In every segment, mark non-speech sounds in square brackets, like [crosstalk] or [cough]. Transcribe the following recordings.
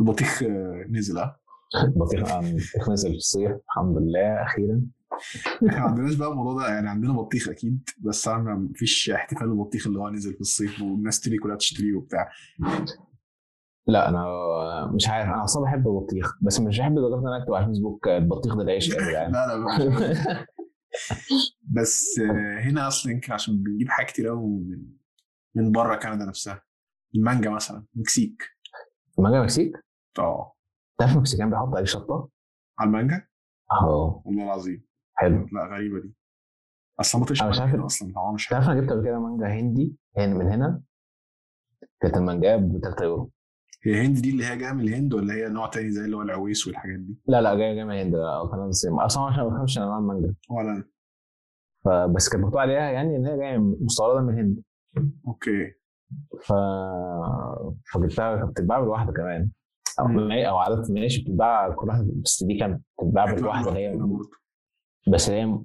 البطيخ آه، نزل ها؟ بطيخ بطيخ نزل في الصيف الحمد لله أخيرا. إحنا ما عندناش بقى الموضوع ده يعني عندنا بطيخ أكيد بس أنا ما فيش احتفال بالبطيخ اللي هو نزل في الصيف والناس تيجي كلها تشتريه وبتاع. لا أنا مش عارف أنا أصلا بحب البطيخ بس مش بحب لدرجة إن أنا أكتب على الفيسبوك البطيخ ده العيش يا جدعان. [laughs] لا لا [laughs] بس آه، هنا أصلا يمكن عشان بنجيب حاجات كتير قوي من من بره كندا نفسها. المانجا مثلا مكسيك. مانجا مكسيك؟ آه. تعرف المكسيكان بيحطوا عليه شطة؟ على المانجا؟ آه والله العظيم. حلو. لا غريبة دي. أصلا ما طلعش مانجا أصلا طبعا مش عارف تعرف أنا جبت قبل كده مانجا هندي يعني من هنا كانت المانجا ب 3 يورو. هي هند دي اللي هي جاية من الهند ولا هي نوع تاني زي اللي هو العويس والحاجات دي؟ لا لا جاية جاية من الهند الصين أصلا عشان ما بفهمش انواع المانجا. ولا أنا. فبس كانت مكتوب عليها يعني إن هي جاية مستوردة من الهند. أوكي. ف فجبتها كانت بتتباع بالواحدة كمان. أو مم. أو عادة ماشي بتتباع كل واحدة بس دي كانت بتتباع بالواحده اللي هي بس هي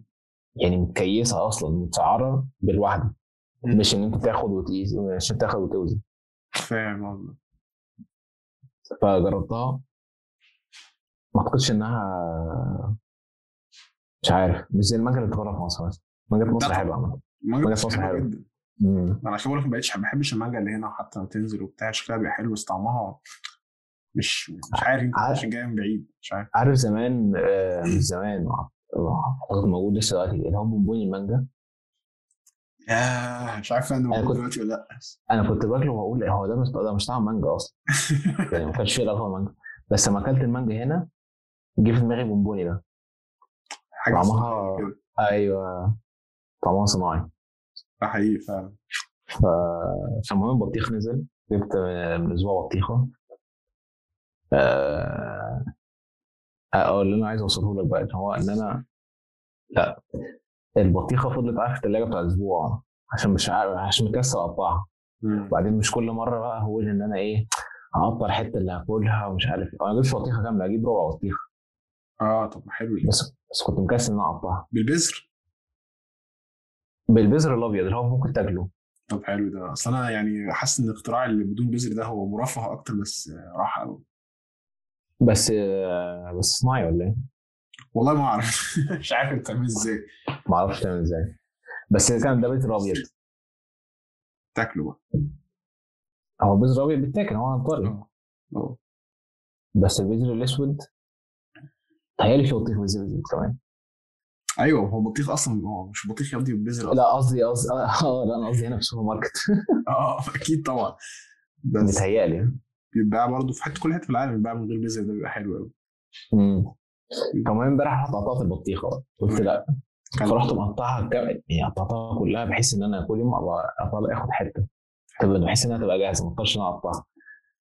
يعني متكيسه أصلا متسعره بالواحده. مش إن أنت تاخد وتقيس مش أنت تاخد وتوزن فاهم قصدك. فجربتها. ما أعتقدش انها مش عارف. مش زي المانجا اللي بتتجرب في مصر مثلا. مانجا مصر لا حلوة عامة. مانجا مصر حلوة. أنا عشان بقول لك ما بقتش ما بحبش المانجا اللي هنا حتى لما تنزل وبتاع شكلها بيبقى حلو بس طعمها مش مش عارف يمكن عارف- عشان جاية من بعيد مش عارف. عارف زمان آه، مش زمان اعتقد موجود لسه دلوقتي اللي هو بونبوني المانجا؟ ياه مش عارف أنا موجود كنت- دلوقتي ولا لأ. أنا كنت باكله وأقول هو ده مش ده مش طعم مانجا أصلا. [laughs] يعني ما كانش فيه علاقة بالمانجا. بس لما أكلت المانجا هنا جه في دماغي بونبوني ده. حاجة طعمها- أيوه. طعمها صناعي. ده حقيقي فعلا. فالمهم البطيخ نزل. جبت من أسبوع بطيخة. آه اللي أنا عايز أوصله لك بقى إن هو إن أنا لا البطيخة فضلت قاعدة في الثلاجه بتاع أسبوع عشان مش عارف عشان مكسل اقطعها. وبعدين مش كل مرة بقى هقول إن أنا إيه هقطع الحتة اللي هاكلها ومش عارف إيه. أنا ما اجيبش بطيخة كاملة أجيب ربع بطيخة. آه طب حلو. بس بس كنت مكسل إن أنا أقطعها. بالبذر؟ بالبذر الأبيض اللي هو ممكن تاكله. طب حلو ده. أصل أنا يعني حاسس إن الاختراع اللي بدون بذر ده هو مرفه أكتر بس آه، راحه قوي بس آه، بس صناعي ولا إيه؟ والله ما أعرف. [laughs] مش عارف بتعمل إزاي. ما أعرفش تعمل إزاي. بس كان ده بذر ابيض تاكله بقى. هو البذر الأبيض بيتاكل هو طري. أه. أه. بس البذر الأسود تهيألي في بطيخ بذر اسود كمان. أيوه هو بطيخ أصلا هو مش بطيخ يا ابني أصلاً. لا قصدي قصدي آه لا أنا قصدي هنا في السوبر ماركت. [laughs] آه أكيد طبعا. [laughs] بس متهيألي. بيتباع برضه في حتة كل حتة في العالم بيتباع من غير بذر ده بيبقى حلو قوي امم فالمهم امبارح رحت قطعت البطيخه بقى. قلت لأ. فرحت مقطعها كم... يعني قطعتها كلها بحيث إن أنا كل يوم اطلع آخد حتة. تبقى بحيث انها تبقى جاهزة ما أضطرش إن أنا أقطعها.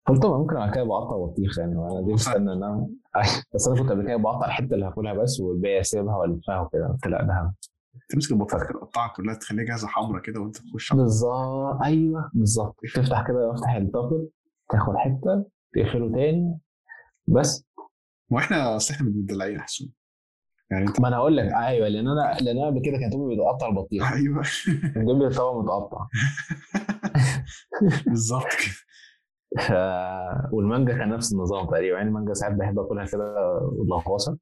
قلت طب ممكن بعد كده بقطع بطيخ يعني. وأنا دي مستني إن أنا [laughs] بس أنا كنت قبل كده بقطع الحتة اللي هاكلها بس والباقي أسيبها وألفها وكده. قلت لأ ده تمسك البطاطا كده تقطعها كلها تخليها جاهزة حمرا كده وأنت تخش بالظبط. أيوه بالظبط. تفتح كده افتح الطاقه تاخد حتة تقفله تاني بس. ما إحنا اصل إحنا متدلعين يا حسون. يعني أنت ما أنا أقول لك أيوه لأن أنا لأن أنا قبل كده كانت امي بتقطع البطيخ. أيوه. لي طبق متقطع. [laughs] بالظبط كده. ف... والمانجا كان نفس النظام تقريبا يعني المانجا ساعات بحب أكلها كده واللغوصه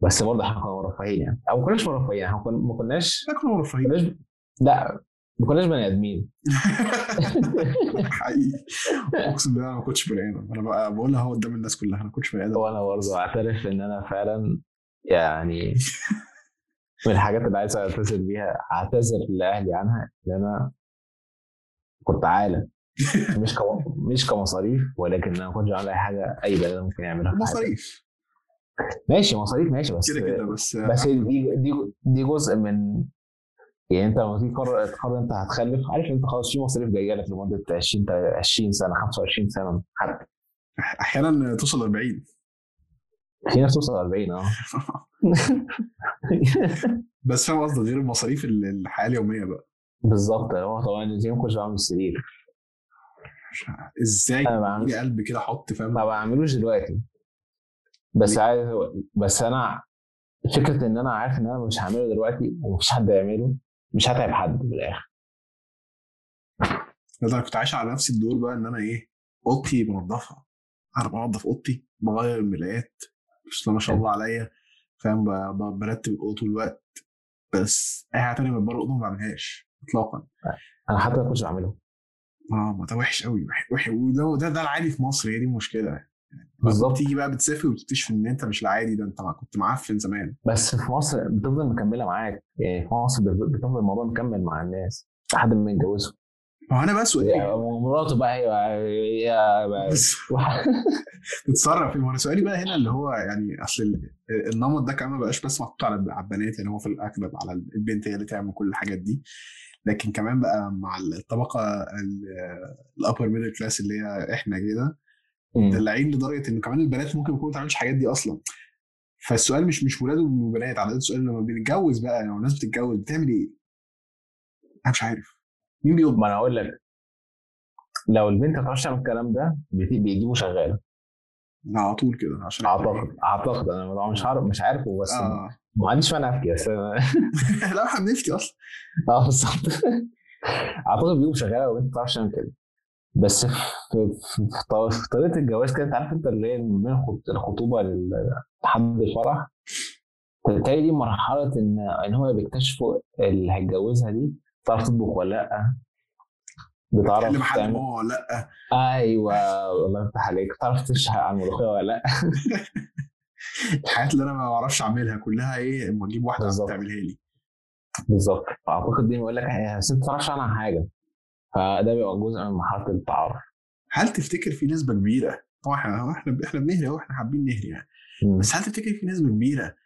بس برضه إحنا كنا مرفهين يعني. أو ما كناش مرفهين إحنا ما كناش ما مرفهين. كناش لا. ما كناش بني آدمين. حقيقي. [laughs] أقسم بالله أنا ما كنتش بني آدم. أنا بقى بقولها قدام الناس كلها أنا ما كنتش بني آدم. وأنا برضه أعترف إن أنا فعلا يعني من الحاجات اللي عايز أعتذر بيها أعتذر لأهلي عنها إن أنا كنت عالة [laughs] مش كم... مش كمصاريف ولكن أنا ما كنتش بعمل أي حاجة أي بني ممكن يعملها. مصاريف. ماشي مصاريف ماشي بس كده كده بس بس دي دي دي جزء من يعني انت لما تيجي تقرر تقرر انت هتخلف عارف انت خلاص في مصاريف جاية لك لمدة 20 20 سنة 25 سنة حتى. أحيانا توصل 40 في ناس توصل 40 آه. [laughs] بس فاهم قصدي غير المصاريف ال- الحياة اليومية بقى. بالظبط هو طبعا زي ما كنتش بعمل السرير. إزاي أنا بعمل يجي قلب كده أحط فاهم؟ ما بعملوش دلوقتي. بس عايز بس أنا فكرة إن أنا عارف إن أنا مش هعمله دلوقتي ومفيش حد يعمله مش هتعب حد في الآخر. أنا كنت عايش على نفس الدور بقى إن أنا إيه أوضتي بنضفها أنا بنضف أوضتي بغير الملايات الله ما شاء الله عليا. فاهم؟ برتب الأوضة طول الوقت. بس أي حاجة تانية من بره الأوضة ما بعملهاش اطلاقا. أنا حتى ما كنتش بعمله. آه ما ده وحش قوي وح- وح- وده ده, ده العادي في مصر هي دي المشكلة. يعني بالظبط. تيجي بقى بتسافر وتكتشف إن أنت مش العادي ده أنت كنت معفن زمان؟ بس في مصر بتفضل مكملة معاك. يعني في مصر بت- بتفضل الموضوع مكمل مع الناس لحد ما يتجوزوا. ما هو أنا بقى سؤالي ومراته بقى هي بس [laughs] تتصرف. ما أنا سؤالي بقى هنا اللي هو يعني أصل ال- النمط ده كمان ما بقاش بس محطوط على على البنات يعني هو في الأغلب على البنت هي اللي تعمل كل الحاجات دي. لكن كمان بقى مع الطبقة ال upper middle class اللي هي إحنا كده مدلعين لدرجة إن كمان البنات ممكن يكونوا ما بتعملش الحاجات دي أصلا. فالسؤال مش مش ولاد وبنات على قد السؤال لما بنتجوز بقى لو الناس بتتجوز بتعمل إيه؟ أنا مش عارف. مين بيطبخ؟ ما أنا أقول لك. لو البنت ما بتعرفش تعمل الكلام ده بيجيبوا شغاله على طول كده عشان اعتقد أعتقد. أنا مش عارف مش عارفه بس آه. ما عنديش مانع افتي بس [laughs] لا إحنا بنفتي أصلا. [laughs] آه بالظبط. أعتقد بيجيبوا شغاله والبنت ما بتعرفش تعمل كده. بس في, في, طريقة الجواز كده انت عارف انت اللي هي من الخطوبة لحد الفرح بالتالي دي مرحلة إن إن هو بيكتشفوا اللي هيتجوزها دي بتعرف تطبخ ولا لأ؟ بتعرف بتكلم حد ماما ولا لأ؟ أيوه الله يفتح عليك. بتعرف تشحن على الملوخية ولا لأ؟ [laughs] الحاجات اللي أنا ما بعرفش أعملها كلها إيه أما أجيب واحدة. تعملها لي. بالظبط. أعتقد دي بيقول لك "إيه، بس أنت ما تعرفش عنها حاجة. فده بيبقى جزء من مرحله التعارف. هل تفتكر في نسبة كبيرة؟ طبعا إحنا إحنا إحنا بنهري أهو إحنا حابين نهري يعني. بس هل تفتكر في نسبة كبيرة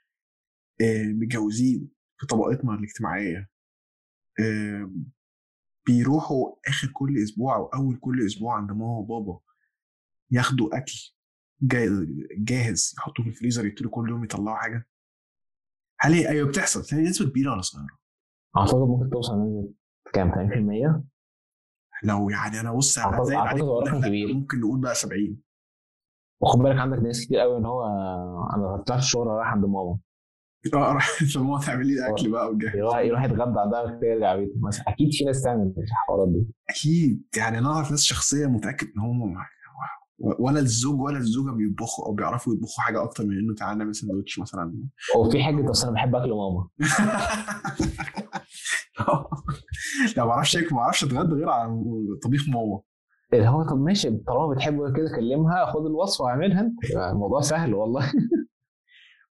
آه، متجوزين في طبقتنا الاجتماعية آه، بيروحوا آخر كل أسبوع أو أول كل أسبوع عند ماما وبابا ياخدوا أكل جا- جاهز يحطوه في الفريزر يبتدوا كل يوم يطلعوا حاجة؟ هل هي أيوه بتحصل. هل هي نسبة كبيرة ولا صغيرة؟ أعتقد ممكن توصل لنسبة كام؟ 80% لو يعني أنا بص عليك رقم كبير. ممكن نقول بقى 70 وخد بالك عندك ناس كتير قوي إن هو أنا طلعت الشغل رايح عند ماما. آه راح ماما تعمل لي اكل بقى وجاهز. يروح يروح يتغدى عندها كده يرجع بيته مثلا. أكيد في ناس تعمل الحوارات دي. أكيد. يعني أنا أعرف ناس شخصية متأكد إن هم ولا الزوج ولا الزوجة بيطبخوا أو بيعرفوا يطبخوا حاجة أكتر من إنه تعالى نعمل سندوتش مثلا. وفي حاجة اصل أنا بحب أكل ماما. [laughs] لا ما أعرفش ما أعرفش اتغدى غير على طبيخ ماما. اللي هو طب ماشي طالما بتحب كده كلمها خد الوصفة واعملها. انت الموضوع سهل والله.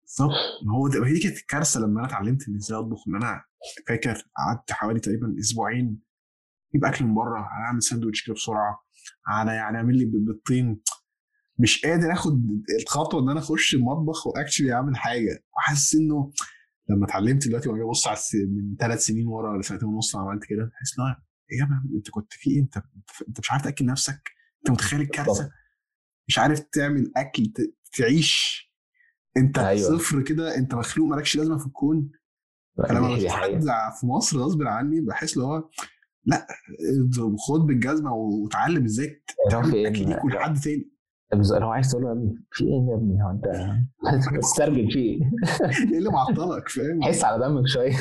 بالظبط. ما هو ده هي دي كانت الكارثه لما أنا اتعلمت إن إزاي أطبخ إن أنا فاكر قعدت حوالي تقريبا أسبوعين أجيب أكل من بره أعمل ساندوتش كده بسرعة. على يعني أعمل لي بيضتين مش قادر آخد الخطوة إن أنا أخش المطبخ وأكشلي أعمل حاجة. وحاسس إنه لما اتعلمت دلوقتي وأنا ببص على من ثلاث سنين ورا ولا سنتين ونص عملت كده بحس لا إيه يا أنت كنت في إيه؟ أنت أنت مش عارف تأكل نفسك؟ أنت متخيل الكارثة؟ مش عارف تعمل أكل تعيش. أنت أيوة. صفر كده أنت مخلوق مالكش لازمة في الكون. فلما. حد في مصر غصب عني بحس اللي هو لا خد بالجزمة وتعلم إزاي تعمل اكل؟ ليك ولحد تاني بس لو عايز تقول له في إيه يا ابني؟ هو انت [laughs] بتسترجل في إيه؟ [laughs] إيه اللي معطلك؟ فاهم؟ حس على دمك شوية.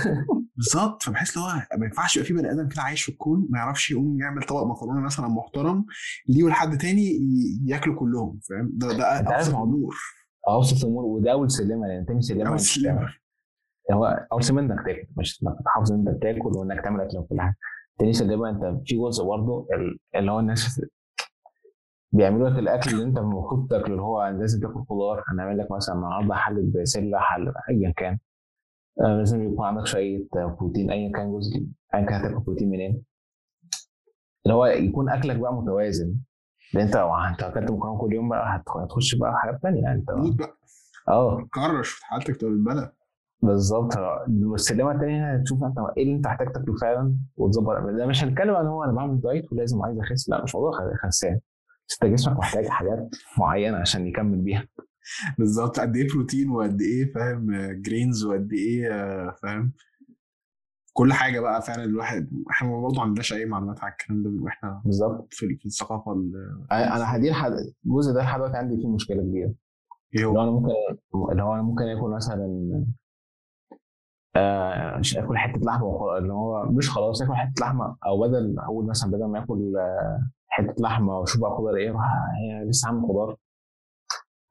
بالظبط. فبحس اللي هو ما ينفعش يبقى في بني آدم كده عايش في الكون ما يعرفش يقوم يعمل طبق مكرونة مثلا محترم ليه ولحد تاني ياكلوا كلهم فاهم؟ ده ده ابسط الأمور. ابسط الأمور وده أول سلمة لأن تاني سلمة أول إنك- سلمة. هو اول سلمه انك تاكل مش إنك تحافظ إن أنت تاكل وإنك تعمل أكل وكل حاجة. تاني سلمه أنت في جزء برضه ال- اللي هو الناس بيعملوا لك الأكل اللي أنت المفروض تاكله اللي هو لازم تاكل خضار. هنعمل لك مثلا النهارده حلة بسلة حل ايا كان. آه، لازم يكون عندك شوية بروتين ايا كان جزء ايا كان هتاكل بروتين منين. اللي هو يكون أكلك بقى متوازن. لأن أنت لو أنت أكلت مكرونة كل يوم بقى هت- هتخش بقى في حاجات تانية. يعني أنت بقى. آه. كرش حالتك تبقى بالبلد. بالظبط. والسلمه التانية هتشوف انت إيه اللي انت محتاج تاكله فعلا وتظبط. ده مش هنتكلم عن هو أنا بعمل diet ولازم عايز اخس. لا مش موضوع خسان. بس انت جسمك محتاج حاجات معينة عشان يكمل بيها. [laughs] بالظبط. قد إيه بروتين وقد إيه فاهم greens وقد إيه فاهم. كل حاجة بقى فعلا الواحد إحنا برضه ما عندناش أي معلومات على الكلام ده وإحنا بالظبط. في الثقافة ال- أنا هدير حد الجزء ده لحد دلوقتي عندي فيه مشكلة كبيرة. إيه اللي هو؟ هو أنا ممكن اللي هو أنا ممكن آكل مثلا آه مش اكل حتة لحمة اللي هو مش خلاص اكل حتة لحمة أو بدل أقول مثلا بدل ما اكل آه، حتة لحمة واشوف بقى خضار إيه هي لسه عامل خضار.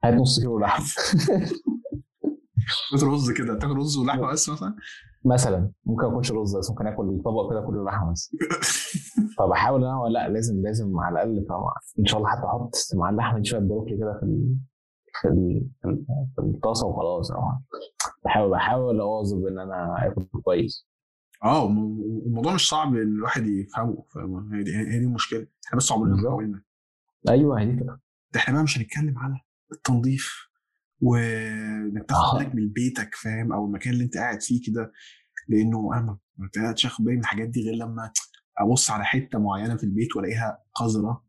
هات نص كيلو لحم [laughs] رز كده تاكل رز ولحمة بس مثلا؟ مثلا. ممكن ما أكلش رز بس ممكن آكل طبق كده كله لحمة بس. [laughs] فبحاول إن أنا لأ لازم لازم على الأقل طبعا. إن شاء الله حتى أحط مع اللحمة دي شوية بروكلي كده في. في ال... في ال- في الطاسة وخلاص بحاول بحاول أواظب إن أنا آكل كويس آه الموضوع مش صعب إن الواحد يفهمه فاهم؟ هي دي المشكلة إحنا بس عمرنا. ما حاولنا أيوه هي دي. ده إحنا بقى مش هنتكلم على التنظيف وإنك تاخد آه. بالك من بيتك فاهم أو المكان اللي أنت قاعد فيه كده لأنه أنا ما ما بقتش آخد بالي من الحاجات دي غير لما أبص على حتة معينة في البيت وألاقيها قذرة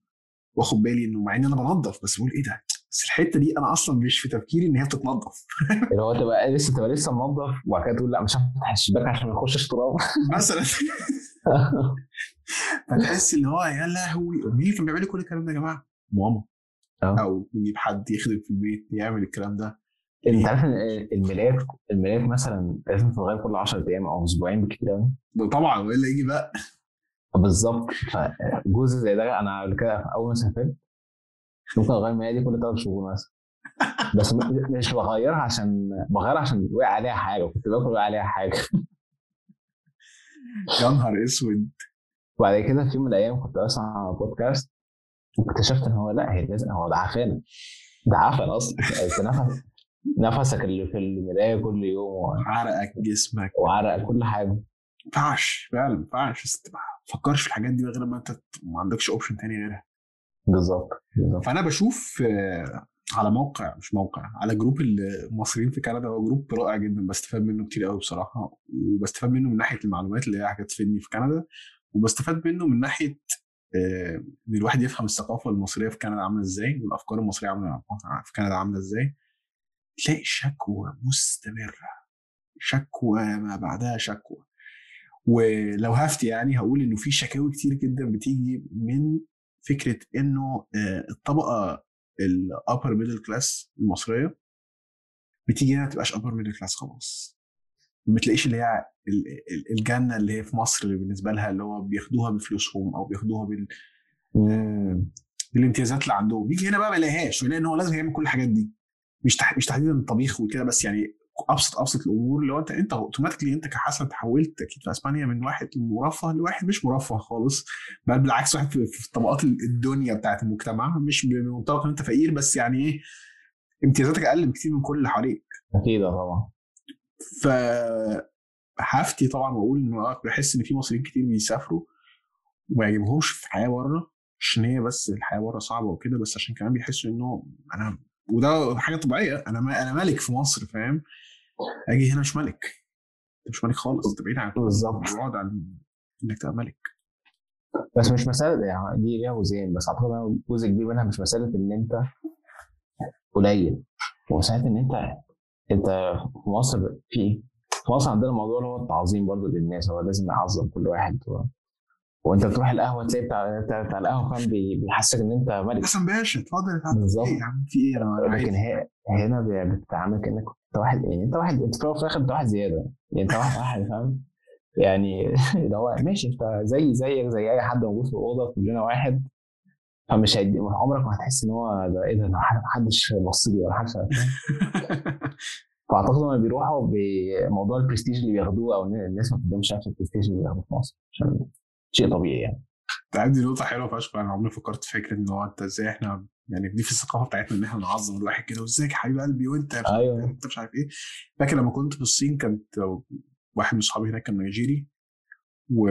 وآخد بالي إنه مع إن أنا بنظف بس بقول إيه ده بس الحتة دي أنا أصلا مش في تفكيري إن هي بتتنظف [laughs] اللي هو تبقى لسه تبقى لسه منظف وبعد كده تقول لا مش هفتح الشباك عشان ما يخشش تراب. [laughs] مثلا. [laughs] فتحس اللي هو يا لهوي مين اللي كان بيعمل كل الكلام ده يا جماعة؟ ماما. آه. أو نجيب حد يخدم في البيت يعمل الكلام ده. أنت عارف إن الملايات الملايات مثلا لازم تتغير كل 10 أيام أو أسبوعين بالكتير. قوي طبعا والا يجي بقى؟ بالظبط. فجزء زي ده أنا قبل كده أول ما سافرت ممكن اغير الملايه دي كل ثلاث شهور مثلا. بس مش بغيرها عشان بغيرها عشان وقع عليها حاجة كنت باكل وقع عليها حاجة. يا نهار أسود. وبعد كده في يوم من الأيام كنت بسمع بودكاست واكتشفت إن هو لأ هي لازم هو ده عفانه ده عفن أصلا أنت نفس نفسك اللي في المراية كل يوم عرقك جسمك. وعرق كل حاجة. ما ينفعش فعلا ما ينفعش ما تفكرش في الحاجات دي غير لما أنت ما عندكش option تاني غيرها. بالظبط فأنا بشوف آه، على موقع مش موقع على group المصريين في كندا هو group رائع جدا بستفاد منه كتير قوي بصراحة وبستفاد منه من ناحية المعلومات اللي هي تفيدني في كندا وبستفاد منه من ناحية آه، إن الواحد يفهم الثقافة المصرية في كندا عاملة إزاي والأفكار المصرية عاملة في كندا عاملة إزاي. تلاقي شكوى مستمرة شكوى ما بعدها شكوى. ولو هفتي يعني هقول إنه في شكاوي كتير جدا بتيجي من فكرة إنه آه، الطبقة ال upper middle class المصرية بتيجي هنا ما تبقاش upper middle class خلاص ما تلاقيش اللي هي ال- ال- الجنة اللي هي في مصر اللي بالنسبة لها اللي هو بياخدوها بفلوسهم أو بياخدوها بال مم. بالامتيازات اللي عندهم يجي هنا بقى ما يلاقيهاش ويلاقي إن هو لازم يعمل كل الحاجات دي مش تح... مش تحديدا الطبيخ وكده بس يعني أبسط أبسط الأمور اللي هو أنت أنت اوتوماتيكلي أنت كحسن تحولت أكيد في أسبانيا من واحد مرفه لواحد مش مرفه خالص بل بالعكس واحد في, طبقات الدنيا بتاعت المجتمع مش بمنطلق إن أنت فقير بس يعني إيه امتيازاتك أقل بكتير من كل اللي حواليك. أكيد آه طبعا. ف هفتي طبعا وأقول آه، بحس إن في مصريين كتير بيسافروا وما يعجبهمش في الحياة بره عشان هي بس الحياة بره صعبة وكده بس عشان كمان بيحسوا إنه أنا وده حاجة طبيعية أنا ما أنا ملك في مصر فاهم؟ أجي هنا مش ملك انت مش ملك خالص انت بعيد عن بالظبط. بعد عن انك تبقى ملك بس مش مسألة يعني دي ليها وزين بس أعتقد جزء كبير منها مش مسألة إن أنت قليل هو مسألة إن أنت أنت في مصر في؟ في مصر عندنا الموضوع اللي هو التعظيم برضه للناس هو لازم يعظم كل واحد. وانت بتروح القهوة تلاقي بتاع بتاع, القهوة فاهم بي- بيحسسك إن أنت ملك. حسن باشا اتفضل. بالظبط. إيه يا عم؟ في إيه أنا لكن. هي هنا بتتعامل كأنك أنت واحد يعني أنت واحد أنت في الآخر أنت واحد زيادة. يعني أنت واحد واحد فاهم؟ يعني [laughs] اللي هو ماشي أنت زي زيك زي أي حد موجود في الأوضة كلنا واحد. فمش هيدي عمرك ما هتحس إن هو ده إيه ده؟ ده محدش بص لي ولا حاجة. [laughs] فأعتقد لما بيروحوا بموضوع البرستيج اللي بياخدوه أو الناس ما بتقدمش نفس البرستيج اللي بياخدوه في مصر. عشان شيء طبيعي يعني. عندي نقطة حلوة فشخ. أنا عمري فكرت في فكرة إن هو أنت إزاي إحنا يعني دي في الثقافة بتاعتنا إن إحنا نعظم الواحد كده وازيك يا حبيب قلبي وأنت أيوه. أنت مش عارف إيه. فاكر لما كنت في الصين كانت واحد من اصحابي هناك كان نيجيري و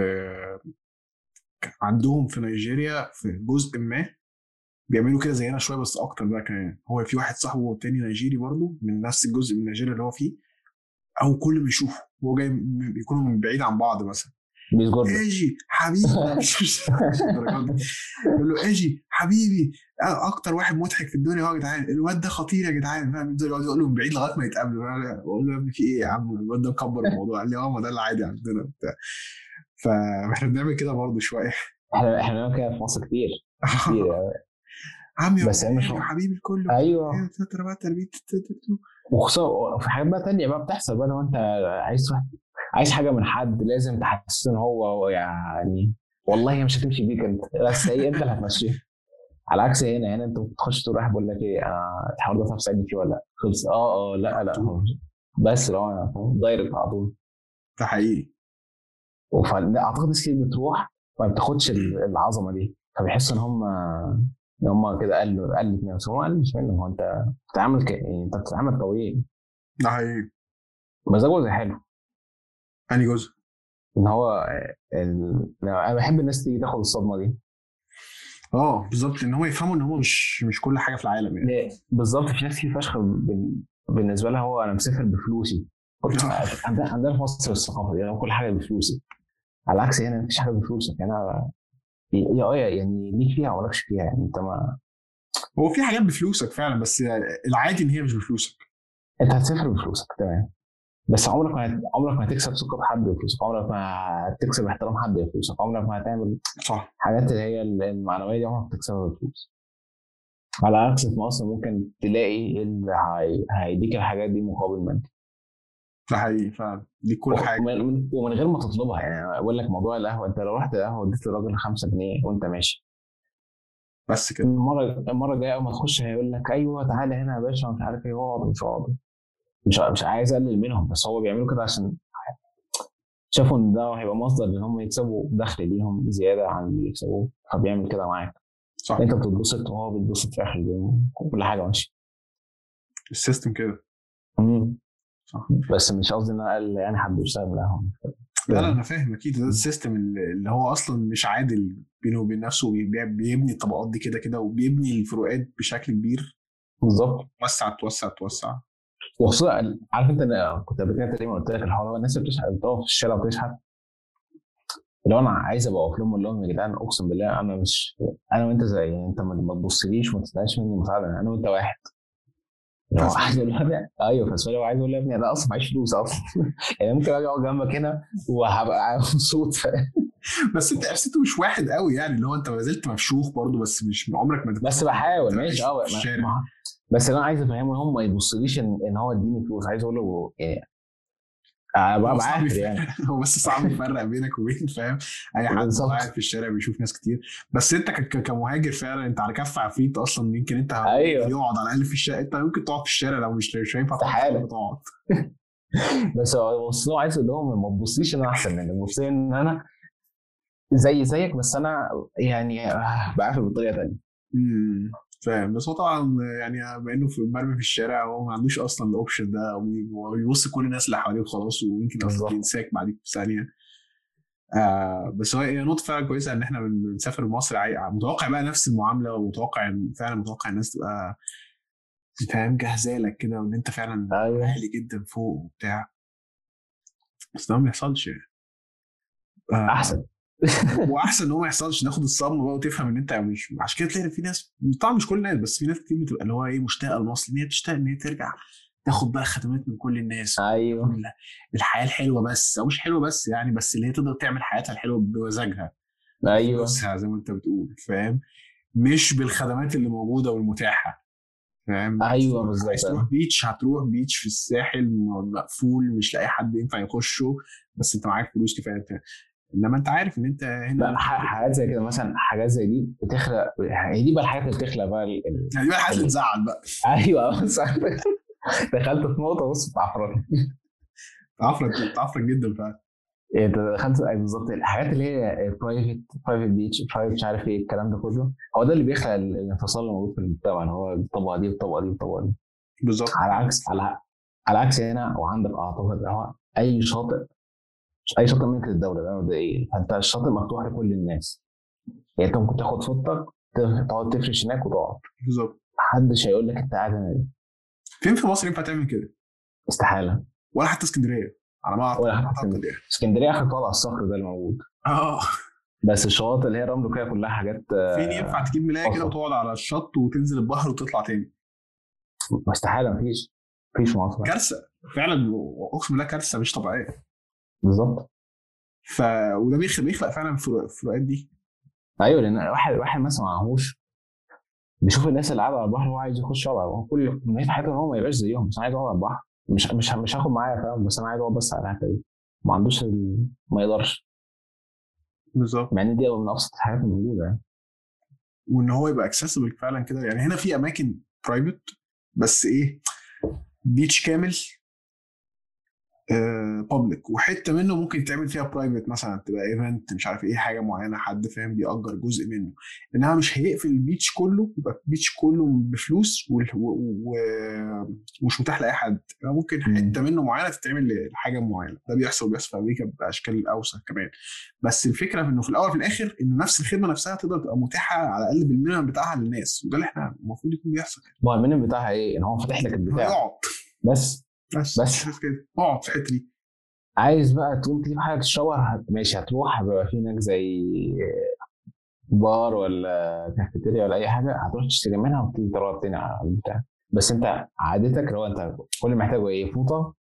عندهم في نيجيريا في جزء ما بيعملوا كده زينا شوية بس أكتر بقى كمان. هو في واحد صاحبه تاني نيجيري برضه من نفس الجزء من نيجيريا اللي هو فيه أو كل ما يشوفه هو جاي بيكونوا من بعيد عن بعض مثلا. بيسجد أجي حبيبي. مش-. يقول له أجي حبيبي أكتر واحد مضحك في الدنيا هو يا جدعان. الواد ده خطير يا جدعان فاهم؟ يفضل يقعد يقول بعيد لغاية ما يتقابلوا. فاهم؟ بقول له يا ابني في إيه يا عم؟ الواد ده مكبر الموضوع. قال لي آه ما ده العادي عندنا وبتاع. فإحنا بنعمل كده برضه شوية. إحنا إحنا بنعمل كده في مصر كتير. كتير [laughs] يعني. عم يا بس مش- يا حبيبي الكل أيوه وخصوصا في حاجات بقى تانية بقى بتحصل بقى لو أنت عايز تروح عايز حاجة من حد لازم تحسسه إن هو يعني والله هي مش هتمشي بيك انت بس هي أنت اللي هتمشيها. على عكس هنا هنا أنت بتخش تروح واحد بيقول لك إيه أنا الحوار ده تعرف تساعدني فيه ولا لأ؟ خلص. آه آه لأ لأ بس لو أنا دايركت على طول. ده حقيقي. فاعتقد ناس كتير بتروح ما بتاخدش ال- العظمة دي. فبيحسوا إن هم إن هم كده قلوا قلت منهم بس هو قل مش منهم. هو أنت بتتعامل ك... يعني أنت بتتعامل طبيعي ده حقيقي. مزاجه زي حلو. انهي جزء؟ ان هو ال... أنا بحب الناس تيجي تاخد الصدمة دي. آه بالظبط ان هم يفهموا ان هم مش مش كل حاجة في العالم يعني؟ بالظبط في ناس كتير فشخ بال- بالنسبة لها هو أنا مسافر بفلوسي. عندنا عندنا في مصر الثقافة دي هو كل حاجة بفلوسي. على العكس هنا مفيش حاجة بفلوسك. يعني أنا آه يعني ليك فيها ولا فيها يعني انت ما هو في حاجات بفلوسك فعلا بس العادي ان هي مش بفلوسك. انت هتسافر بفلوسك تمام. بس عمرك ما. عمرك ما هتكسب ثقة حد بفلوسك عمرك ما هتكسب احترام حد بفلوسك عمرك ما هتعمل صح. حاجات اللي هي المعنوية دي عمرك ما هتكسبها بفلوس على عكس في مصر ممكن تلاقي اللي هي... هيديك الحاجات دي مقابل مادي. ده حقيقي فعلا. دي كل حاجة. ومن, من- ومن غير ما تطلبها. يعني بقول لك موضوع القهوة. أنت لو رحت القهوة اديت للراجل 5 جنيه وأنت ماشي. بس كده. المرة المرة الجاية أول ما تخش هيقول لك أيوه تعالى هنا يا باشا مش عارف إيه. اقعد مش اقعد مش مش عايز أقلل منهم بس هو بيعملوا كده عشان شافوا إن ده هيبقى مصدر إن هم يكسبوا دخل ليهم زيادة عن اللي بيكسبوه فبيعمل كده معاك. صح. أنت بتتبسط وهو بيتبسط في آخر اليوم كل حاجة ماشية. ال system كده. صح. بس مش قصدي إن أنا أقل يعني حد بيشتغل معاهم لا لا أنا فاهم أكيد. ده ال system اللي هو أصلا مش عادل بينه وبين نفسه بيبني الطبقات دي كده كده وبيبني الفروقات بشكل كبير. بالظبط. توسع توسع توسع. وخصوصا عارف أنت أنا كنت قبل كده تقريبا قلت لك الحوار الناس اللي بتشحت بتقف في الشارع وتشحت لو أنا عايز أبقى واقف لهم أقول لهم يا جدعان أقسم بالله أنا مش أنا وأنت زي يعني أنت ما تبصليش وما تستناش مني مساعده أنا وأنت واحد. عايز أقول له يا ابني- أيوه لو عايز أقول له يا ابني أنا أصلا معيش فلوس أصلا. [laughs] يعني ممكن أجي أقعد جنبك هنا وهبقى مبسوط؟ [laughs] بس أنت حسيته مش واحد قوي يعني اللي هو أنت ما زلت مفشوخ برضه بس مش عمرك ما بس بحاول ماشي. آه بس اللي أنا عايز أفهمه إن هو ما يبصليش إن, هو اديني فلوس. عايز أقول له يعني أبقى بعافر يعني. هو بس صعب يفرق بينك وبين فاهم؟ أي حد. قاعد في الشارع بيشوف ناس كتير. بس أنت كمهاجر فعلا أنت على كف عفريت أصلا يمكن أنت أيوة. يقعد على الأقل في الشارع. أنت ممكن تقعد في الشارع لو مش مش هينفع تقعد [laughs] بس هو بص له عايز أقول لهم ما تبصليش إن أنا أحسن منك. بص لي إن أنا زي زيك بس أنا يعني آه، بعافر بطريقه ثانية فاهم. بس هو طبعا يعني بما إنه في مرمي في الشارع هو ما عندوش أصلا ال option ده هو بي- هو بيبص كل الناس اللي حواليه وخلاص ويمكن أصلا. ينساك بعدين في ثانية. آه بس هو هي نقطة فعلا كويسة إن إحنا بن- بنسافر مصر متوقع بقى نفس المعاملة ومتوقع فعلا متوقع الناس تبقى فاهم جاهزة لك كده وإن أنت فعلا أيوه. عالي جدا فوق وبتاع. بس ده ما بيحصلش يعني. آه، أحسن. واحسن [laughs] إن هو ما يحصلش ناخد الصدمة بقى وتفهم إن أنت مش عشان كده تلاقي في ناس طبعا مش كل الناس بس في ناس كتير بتبقى اللي هو إيه مشتاقة لمصر إن هي تشتاق إن هي ترجع تاخد بقى خدمات من كل الناس أيوه. كل- الحياة الحلوة بس أو مش حلوة بس يعني بس اللي هي تقدر تعمل حياتها الحلوة بمزاجها أيوه. بفلوسها زي ما أنت بتقول فاهم؟ مش بالخدمات اللي موجودة والمتاحة فاهم؟ أيوه بالظبط. عايز تروح بيتش هتروح بيتش في الساحل مقفول مش لاقي حد ينفع يخشه بس أنت معاك فلوس كفاية. انما انت عارف ان انت هنا لا حاجات زي كده مثلا حاجات زي دي بتخلق هي دي بقى الحاجات اللي بتخلق بقى ال... يعني دي بقى الحاجات اللي تزعل بقى. أيوه دخلت في نقطة بص بتعفرت. تعفرت تعفرت جدا فعلا. أنت دخلت اي بالظبط. الحاجات اللي هي private private beach private مش عارف إيه الكلام ده كله هو ده اللي بيخلق ال- الانفصال اللي موجود في المجتمع اللي هو الطبقة دي والطبقة دي والطبقة دي. بالظبط. على عكس على على عكس هنا وعندك اعتقد هو أي شاطئ أي شاطئ ملك للدولة ده مبدئيا. فأنت الشاطئ مفتوح لكل الناس. يعني أنت ممكن تاخد ت- تقعد تفرش هناك وتقعد. بالظبط. محدش هيقول لك أنت قاعد هنا فين في مصر ينفع تعمل كده؟ استحالة. ولا حتى اسكندرية. على ما ولا حتى أعتقد يعني. اسكندرية آخر طالع الصخر ده اللي موجود آه. بس الشواطئ اللي هي رمل كده كلها حاجات آه، فين ينفع تجيب ملايه كده. وتقعد على الشط وتنزل البحر وتطلع تاني؟ استحاله مفيش. مفيش في مصر. كارثة. فعلا أقسم بالله كارثة مش طبيعية. بالظبط. ف وده بيخلق بيخلق فعلا الفروق- الفروقات دي. أيوه لأن واحد واحد مثلا معهوش بيشوف الناس اللي قاعدة على البحر هو عايز يخش يقعد على البحر. كل ما في حياته إن هو ما يبقاش زيهم بس عايز اقعد على البحر. مش مش مش هاخد معايا فاهم؟ بس أنا عايز أقعد بس على الحتة دي. ما عندوش ال... ما يقدرش. بالظبط. مع إن دي من أبسط الحاجات الموجودة يعني. وإن هو يبقى accessible فعلا كده. يعني هنا في أماكن private بس إيه beach كامل public وحتة منه ممكن تعمل فيها private مثلا تبقى event مش عارف إيه حاجة معينة حد فاهم بيأجر جزء منه. انها مش هيقفل ال beach كله يبقى ال beach كله بفلوس و- ومش متاح لأي حد. ممكن مم. حتة منه معينة تتعمل لحاجة معينة. ده بيحصل بيحصل في أمريكا بأشكال أوسع كمان. بس الفكرة في إنه في الأول وفي الآخر انه نفس الخدمة نفسها تقدر تبقى متاحة على الأقل بال minimum بتاعها للناس. وده اللي إحنا المفروض يكون بيحصل. ما هو ال minimum بتاعها إيه؟ إن هو فاتح لك البتاع. بس بس بس. بس كده. اقعد في الحته دي. عايز بقى تقوم تجيب حاجة هت- ماشي هتروح بيبقى في هناك زي بار ولا كافيتيريا ولا أي حاجة هتروح تشتري منها وتيجي تروح تاني على البتاع. بس أنت عادتك لو أنت كل اللي محتاجه إيه فوطة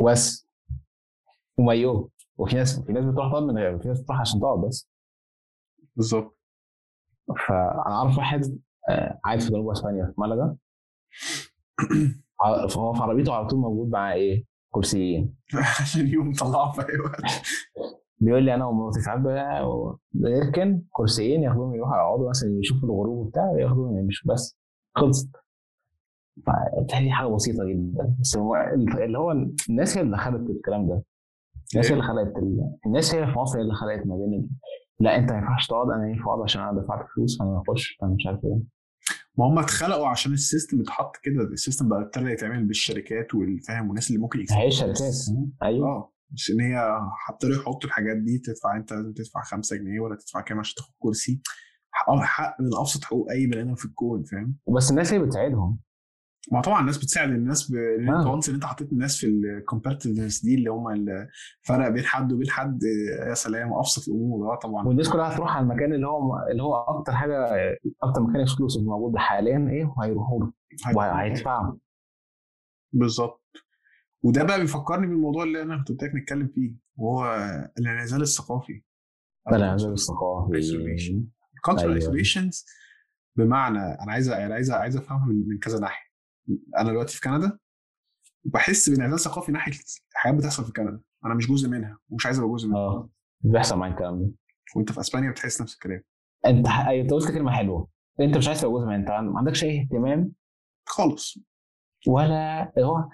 وبس. ومايو. وفي ناس في ناس بتروح تقعد من غير في ناس بتروح عشان تقعد بس. بالظبط. فأنا أعرف واحد آه، قاعد في جنوب إسبانيا في ملقا [clears throat] فهو في عربيته على طول موجود معاه إيه؟ كرسيين. عشان يوم طلعه في أي وقت. بيقول لي أنا ومراتي ساعات بقى بنركن كرسيين ياخدوهم يروحوا يقعدوا مثلا يشوفوا الغروب وبتاع ياخدوهم يمشوا بس خلصت. فبالتالي حاجة بسيطة جدا. بس اللي هو الناس هي اللي خلقت الكلام ده. الناس هي اللي خلقت ال... الناس هي في مصر هي اللي خلقت ما بين. لا أنت ما ينفعش تقعد أنا ينفع أقعد عشان أنا دفعت فلوس فانا اخش أنا مش عارف إيه. ما هم اتخلقوا عشان ال system اتحط كده ال system بقى ابتدى يتعمل بالشركات والفاهم والناس اللي ممكن هي الشركات أيوه. آه. مش إن هي ابتدوا يحطوا الحاجات دي تدفع أنت لازم تدفع 5 جنيه ولا تدفع كام عشان تاخد كرسي. حق حق من أبسط حقوق أي بني آدم في الكون فاهم؟ بس الناس هي بتساعدهم. ما طبعا الناس بتساعد الناس ب... إن أنت آه. وانس إن أنت حطيت الناس في ال comparativeness دي اللي هم الفرق بين حد وبين حد يا سلام أبسط الأمور. آه طبعا. والناس كلها هتروح على المكان اللي هو اللي هو أكتر حاجة أكتر مكان اكسكلوسيف موجود حاليا إيه؟ وهيروحوا له. وهيدفعوا. بالظبط. وده بقى بيفكرني بالموضوع اللي أنا كنت قلت لك نتكلم فيه وهو الانعزال الثقافي. الانعزال الثقافي. أيوة. isolations. بمعنى أنا عايز أنا عايز عايز أفهمها من من كذا ناحية. أنا دلوقتي في كندا وبحس بانعزال ثقافي ناحية حاجات بتحصل في كندا. أنا مش جزء منها ومش عايز أبقى جزء منها. آه. بيحصل معاك الكلام ده. وأنت في أسبانيا بتحس نفس الكلام. أنت ح- أيوة، أنت قلت كلمة حلوة. أنت مش عايز تبقى جزء منها. أنت ما عندكش أي اهتمام؟ خالص. ولا هو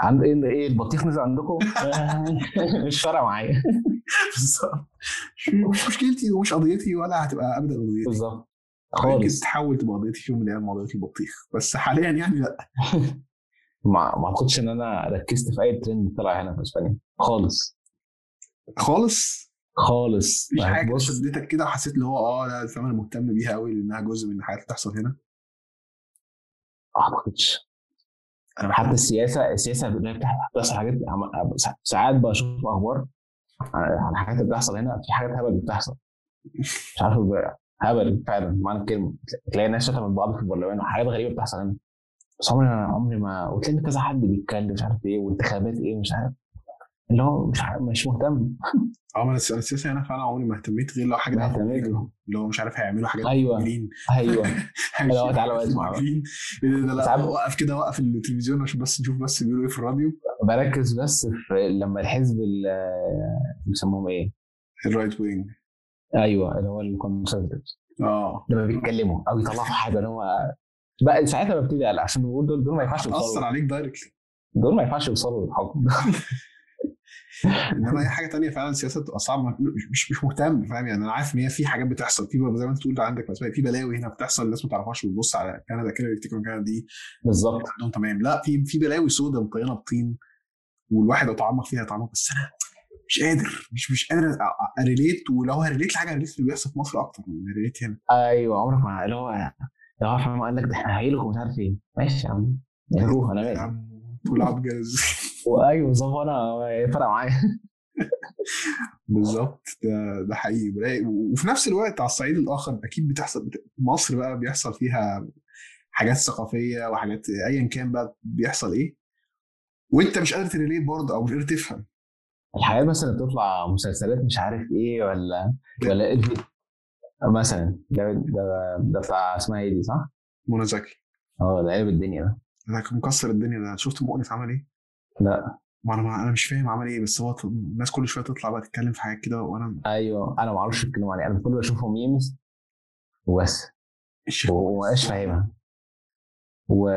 عند إيه إيه البطيخ نزل عندكم؟ [laughs] مش فارقة معايا. [laughs] بالظبط. مش مشكلتي ومش قضيتي ولا هتبقى ابدا قضيتي. بالظبط. خالص. تحاول تبقى قضيتي في يوم من الأيام قضيه البطيخ بس حاليا يعني لأ. [laughs] ما ما أعتقدش إن أنا ركزت في أي ترند طلع هنا في إسبانيا. خالص. خالص؟ خالص. مفيش حاجة شدتك كده وحسيت اللي هو آه لا الفيلم أنا مهتم بيها قوي لأنها جزء من الحاجات اللي بتحصل هنا. ما أعتقدش. أنا حتى السياسة السياسة بتحصل حاجات ساعات بشوف أخبار عن الحاجات اللي بتحصل هنا في حاجات هبل بتحصل. مش عارف بقى. هبل فعلا معنى الكلمة تلاقي ناس شتمت بعض في البرلمان وحاجات غريبة بتحصل هنا بس عمري عمري ما وتلاقي كذا حد بيتكلم مش عارف إيه وانتخابات إيه مش عارف اللي هو مش عارف مش مهتم [laughs] آه ما أنا السياسة هنا فعلا عمري ما اهتميت غير لو حاجة. اللي هو مش عارف هيعملوا حاجات أيوة. مؤمنين. أيوه [laughs] لا، تعالى بقى. مؤمنين. إيه ساعات- وقف كده وقف التلفزيون عشان بس نشوف بس بيقولوا إيه في الراديو بركز بس في لما الحزب ال- بيسموهم إيه؟ ال right wing أيوه اللي هو ال conservatives آه. لما بيتكلموا أو يطلعوا حاجة اللي هو بقى ساعتها ببتدي أقلق عشان بقول دول دول ما ينفعش يوصلوا. عليك directly دول ما ينفعش يوصلوا للحكم. [laughs] إنما أي حاجة تانية فعلا السياسة بتبقى صعبة مش مش, مهتم فاهم؟ يعني أنا عارف إن هي في حاجات بتحصل في زي ما أنت تقول عندك مثلا في بلاوي هنا بتحصل الناس ما تعرفهاش وتبص على كندا كده يفتكروا إن كندا دي بالظبط. عندهم تمام. لا في في بلاوي سودة مطينة بطين والواحد لو تعمق فيها يتعمق بس أنا مش قادر مش مش قادر اريليت ولو هريليت لحاجة هريليت اللي بيحصل في مصر أكتر من هريليت هنا. أيوه عمرك ما اللي هو لو هو قال لك ده إحنا هيلكم مش عارف إيه. ماشي يا عم روح أنا مالي عم ولعب جاز وايوه [laughs] بالظبط أنا فرق معايا. [laughs] بالظبط ده ده حقيقي. بلاقي وفي نفس الوقت على الصعيد الآخر أكيد بتحصل بت... مصر بقى بيحصل فيها حاجات ثقافية وحاجات ايا كان بقى بيحصل إيه. وأنت مش قادر ت relate برضه أو مش قادر تفهم. الحاجات مثلا اللي بتطلع مسلسلات مش عارف إيه ولا ولا إيه؟ مثلا ده ده ده بتاع اسمها إيه دي صح؟ منى زكي. آه ده قلب الدنيا ده. ده مكسر الدنيا ده. شفت مؤنس عمل إيه؟ لا. ما أنا أنا مش فاهم عمل إيه بس هو الناس كل شوية تطلع بقى تتكلم في حاجات كده وأنا أيوه. أنا ما أعرفش اتكلم عليه أنا كل ما اشوفه memes وبس. ومبقاش فاهمها. و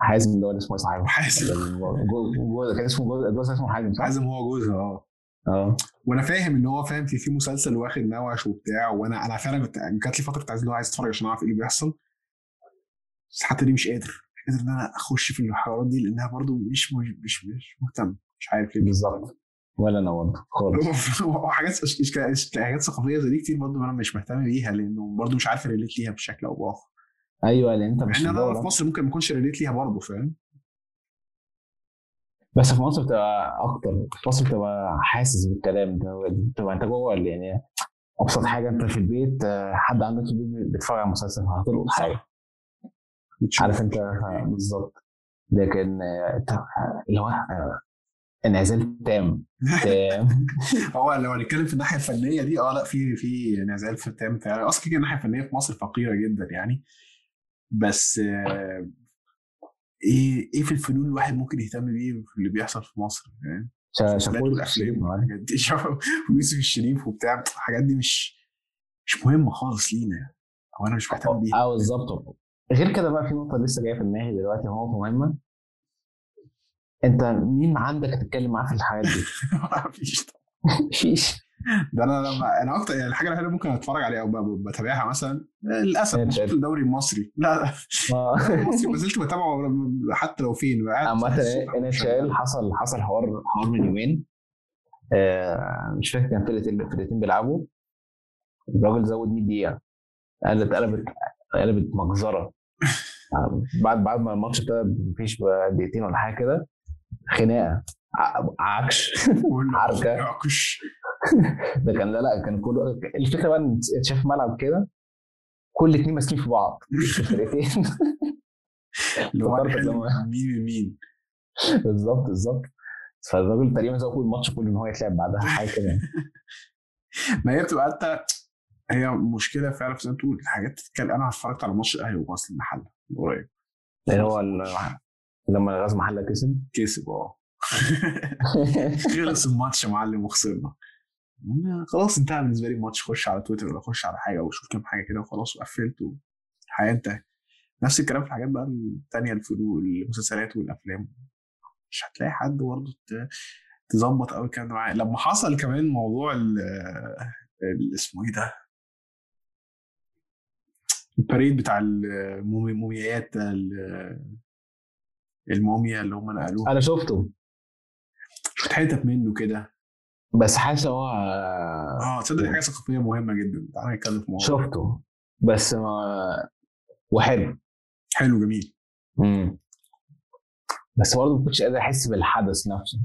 حازم ده ولا اسمه صحيح؟ حازم. [laughs] كان اسمه جوز اسمه حازم صح؟ حازم هو جوزها آه. آه. وأنا فاهم ان هو فاهم في في مسلسل واخد نوش وبتاع وأنا أنا فعلا كنت جات لي فترة كنت عايز اللي هو عايز اتفرج عشان اعرف إيه اللي بيحصل. بس حتى دي مش قادر مش قادر ان أنا اخش في الحوارات دي لانها برضو مش مش مش, مش مهتم مش عارف ليه. بالظبط. ولا أنا برضه خالص. [laughs] وحاجات حاجات ثقافية زي دي كتير برضو أنا مش مهتم بيها لأنه برضو مش عارف ريليت ليها بشكل أو بآخر. أيوه لأن أنت مش أنا الجو في. مصر ممكن ما أكونش ريليت ليها برضو فاهم؟ بس في مصر بتبقى أكتر في مصر بتبقى حاسس بالكلام ده بتبقى أنت جوه يعني أبسط حاجة أنت في البيت آه، حد عندك في البيت بيتفرج على مسلسل هتلقط حاجة. عارف أنت بالظبط. لكن آه، اللي هو آه، انعزال تام تام. [laughs] هو لو هنتكلم في الناحية الفنية دي آه لأ في في نزال في التام فعلا. أصلا كده الناحية الفنية في مصر فقيرة جدا يعني. بس إيه إيه في الفنون الواحد ممكن يهتم بيه في اللي بيحصل في مصر فاهم؟ شا- المسلسلات شافوه والافلام والحاجات دي [laughs] ويوسف الشريف وبتاع الحاجات دي مش مش مهمة خالص لينا أو أنا مش مهتم بيها. آه بالظبط. غير كده بقى في نقطة لسه جاية في دماغي دلوقتي نقطه مهمة. أنت مين عندك تتكلم معاه في الحاجات دي؟ [laughs] مفيش [laughs] مفيش. ده أنا لما أنا أكتر يعني الحاجة الوحيدة اللي ممكن اتفرج عليها أو بتابعها مثلا للأسف إيه مش تاني؟ الدوري المصري لا لا آه. [laughs] المصري ما زلت بتابعه حتى لو فين عامة الصبح إن اتش. إل حصل حصل حوار حوار من يومين آه مش فاكر كان فرقتين بيلعبوا الراجل زود 100 دقيقة قلبت قلبت قلبت مجزرة [laughs] آه، بعد بعد ما الماتش ابتدى مفيش دقيقتين ولا حاجة كده خناقة ع- عكش. يعكش [laughs] [laughs] ده كان لا لا كان كله الفكرة بقى إن شايف ملعب كده كل اتنين ماسكين في بعض. [laughs] الفرقتين. [laughs] فكرت لما- مين مين. بالظبط بالظبط. فالراجل تقريبا زود الماتش كله إن هو يتلعب بعدها حاجة كده ما هي بتبقى انت هي مشكلة فعلا في تقول الحاجات تتكلم. أنا اتفرجت على ماتش الأهلي وغزل المحله قريب. اللي هو لما غاز محله كسب. كسب آه. خلص الماتش يا معلم وخسرنا. خلاص انتهى بالنسبة لي الماتش. خش على تويتر ولا خش على حاجة وشوف كام حاجة كده وخلاص وقفلت والحياة انتهت نفس الكلام في الحاجات بقى التانية الفنون المسلسلات والأفلام. مش هتلاقي حد برضه تظبط قوي ده معاه لما حصل كمان موضوع ال اسمه إيه ده؟ الباريد بتاع المومياوات ده ال- الموميا اللي هم نقلوها. أنا شفته. شفت حتت منه كده. بس حاسس هو آه تصدق حاجة ثقافية مهمة جدا. تعالى نتكلم في الموضوع شفته. بس ما وحلو. حلو جميل. امم بس برضه ما كنتش قادر أحس بالحدث نفسه.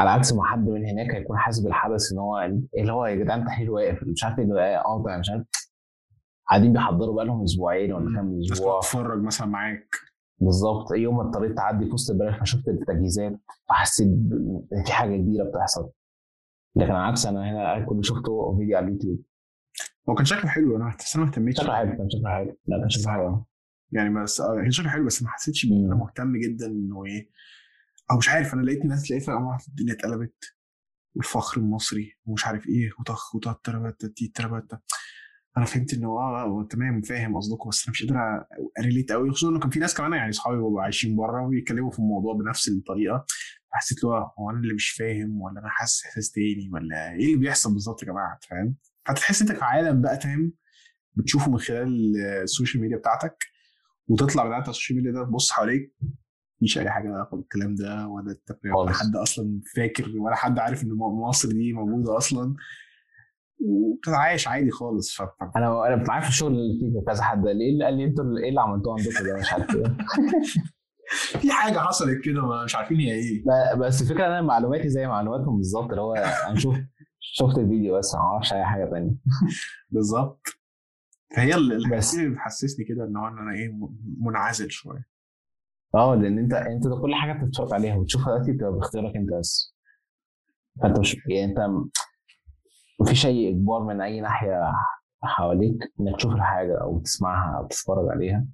على عكس ما حد من هناك هيكون حاسس بالحدث إن هو اللي هو يا جدعان تحليل واقف. مش عارف إيه ده قاطع مش عارف. قاعدين بيحضروا بقالهم أسبوعين ولا كام أسبوع. تتفرج مثلا معاك. بالظبط. يوم ما اضطريت تعدي في وسط البلد فشفت التجهيزات فحسيت ان في حاجة كبيرة بتحصل. لكن عكس أنا هنا كله شفته فيديو على اليوتيوب. هو كان شكله حلو. أنا بس أنا ما اهتمتش شكله حلو كان شكله حلو. لا كان شكله حلو. يعني بس آه، كان شكله حلو بس ما حسيتش بيه. أنا مهتم جدا إنه إيه أو مش عارف. أنا لقيت ناس لقيت الدنيا اتقلبت والفخر المصري ومش عارف إيه وطخ وطخ تربت تي أنا فهمت انه آه آه، تمام فاهم قصدكم بس أنا مش قادر a relate قوي خصوصا إنه كان في ناس كمان يعني اصحابي بيبقوا عايشين بره وبيتكلموا في الموضوع بنفس الطريقة. حسيت له هو أنا اللي مش فاهم ولا أنا حاسس إحساس تاني ولا إيه اللي بيحصل بالظبط يا جماعة فاهم؟ فتحس أنت في عالم بقى تام بتشوفه من خلال ال social media بتاعتك وتطلع من على ال social media ده تبص حواليك مفيش أي حاجة علاقة بالكلام ده ولا ولا. حد أصلا فاكر ولا حد عارف إن مصر دي موجودة أصلا. وبتتعايش عادي خالص ف... أنا أنا معايا في الشغل اللي كذا حد قال لي إيه اللي قال لي أنتوا إيه اللي عملتوه عندكم ده؟ مش عارف إيه. [laughs] في حاجة حصلت كده مش عارفين هي إيه. بس الفكرة إن أنا معلوماتي زي معلوماتهم بالظبط اللي هو أنا شفت شفت الفيديو بس ما أعرفش أي حاجة ثانية [laughs] بالظبط. فهي الحاجات اللي بتحسسني كده إن هو إن أنا إيه منعزل شوية. آه لأن أنت أنت ده كل حاجة بتتفرج عليها وتشوفها دلوقتي بتبقى باختيارك أنت بس. فأنت مش يعني أنت مفيش اي إجبار من أي ناحية حواليك إنك تشوف الحاجة أو تسمعها أو تتفرج عليها؟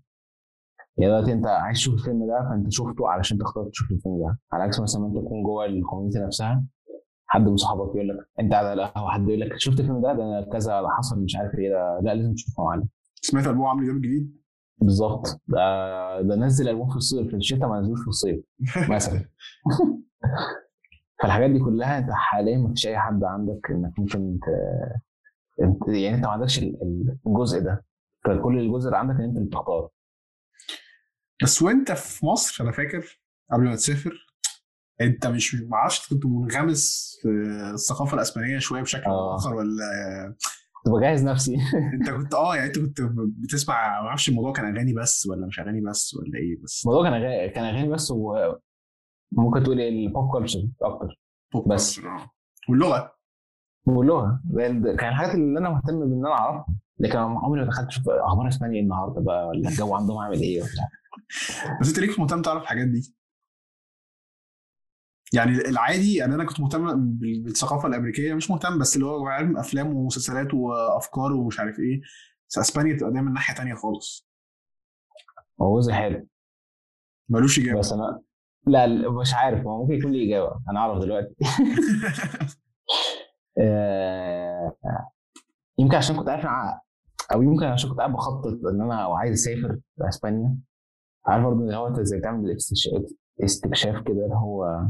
يعني دلوقتي أنت عايز تشوف الفيلم ده فأنت شفته علشان تختار تشوف الفيلم ده. على عكس مثلا ما انت تكون جوه الكوميونتي نفسها حد من صحابك يقول لك أنت قاعد على القهوة حد يقول لك شفت الفيلم ده؟ ده كذا ده حصل مش عارف إيه ده لا لازم تشوفه معانا سمعت ألبوم عمرو دياب الجديد؟ بالظبط. ده ده نزل ألبوم في الصيف في الشتاء ما نزلوش في الصيف مثلا. [laughs] فالحاجات دي كلها انت حاليا ما فيش أي حد عندك إنك ممكن ت... انت يعني انت ما عندكش ال- ال- الجزء ده. فكل الجزء اللي عندك إن أنت اللي بتختار بس وأنت في مصر أنا فاكر قبل ما تسافر أنت مش ما أعرفش كنت منغمس في الثقافة الأسبانية شوية بشكل أو آه. اخر ولا كنت بجهز نفسي. [laughs] أنت كنت آه يعني أنت كنت بتسمع ما أعرفش الموضوع كان أغاني بس ولا مش أغاني بس ولا إيه بس. الموضوع كان اغاني كان أغاني بس وممكن تقول إيه؟ ال pop culture أكتر. بوب بس. آه. واللغة. واللغة. كان الحاجات اللي أنا مهتم بإن أنا أعرفها لكن عمري ما دخلت أشوف أخبار إسبانيا النهارده بقى ولا الجو عندهم عامل إيه وبتاع. بس أنت ليك مهتم تعرف الحاجات دي؟ يعني العادي يعني أنا كنت مهتم بال- بالثقافة الأمريكية مش مهتم بس اللي هو علم أفلام ومسلسلات وأفكار ومش عارف إيه. بس إسبانيا بتبقى دايما ناحية تانية خالص. هو جزء حلو. ملوش إجابة. بس أنا لا مش عارف. هو ممكن يكون لي إجابة. أنا أعرف دلوقتي. [laughs] آه، يمكن عشان كنت عارف أو يمكن عشان كنت قاعد بخطط إن أنا عايز أسافر لاسبانيا عارف برضه اللي هو أنت إزاي تعمل الاستكشاف استكشاف كده اللي هو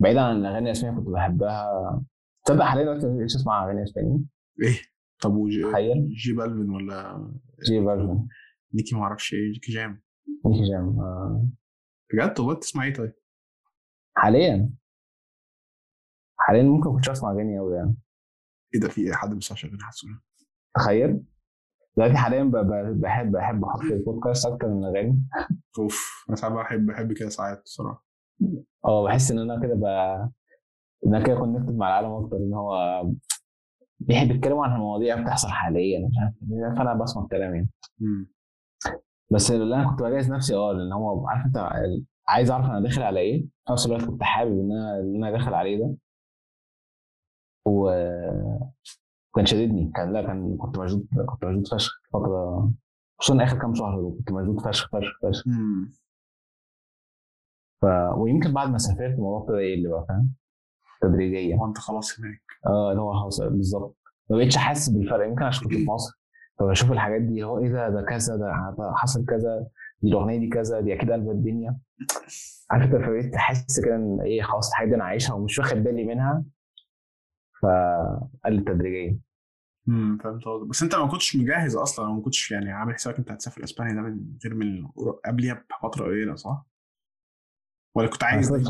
بعيدا عن الأغاني الأسبانية كنت بحبها. تصدق حاليا دلوقتي بقتش أسمع أغاني اسباني إيه؟ طب وجي جي بالفين ولا جي فيرجن نيكي ما أعرفش إيه نيكي جام. نيكي جام آه. بجد؟ والله بتسمع إيه طيب؟ حاليا. حاليا ممكن كنتش اسمع أغاني قوي يعني. إيه ده؟ في إيه؟ حد مش شغال حاسس تخيل. دلوقتي حاليا بحب بحب أحط البودكاست أكتر من الأغاني. أوف. أنا ساعات بحب بحب كده ساعات الصراحه آه بحس إن أنا كده ب... إن أنا كده كونكتد مع العالم أكتر. إن هو بيحب يتكلموا عن المواضيع بتحصل حاليا. مش عارف فانا بسمع الكلام يعني. بس اللي أنا كنت بجهز نفسي آه لأن هو عارف أنت عايز أعرف أنا داخل على إيه. في نفس الوقت كنت حابب إن أنا اللي أنا داخل عليه ده. و كان شددني كان لا كان كنت مشدود كنت مشدود فشخ فتره خصوصا آخر كام شهر دول كنت مشدود فشخ فشخ فشخ. ف... ويمكن بعد ما سافرت الموضوع ابتدى يقل بقى فاهم؟ تدريجيا. هو أنت خلاص هناك. آه اللي هو خلاص بالظبط. ما بقتش حاسس بالفرق. يمكن عشان كنت في مصر. فبشوف الحاجات دي هو إيه ده ده كذا ده حصل كذا دي الأغنية دي كذا دي أكيد قلبت الدنيا عارف أنت فبقيت تحس كده إن إيه خلاص الحاجة دي أنا عايشها ومش واخد بالي منها فقلت تدريجيا امم فهمت قصدك بس أنت ما كنتش مجهز أصلا ما كنتش يعني عامل حسابك إنت هتسافر إسبانيا ده من غير من قبلها بفترة قليلة صح؟ ولا كنت عايز؟ كنت-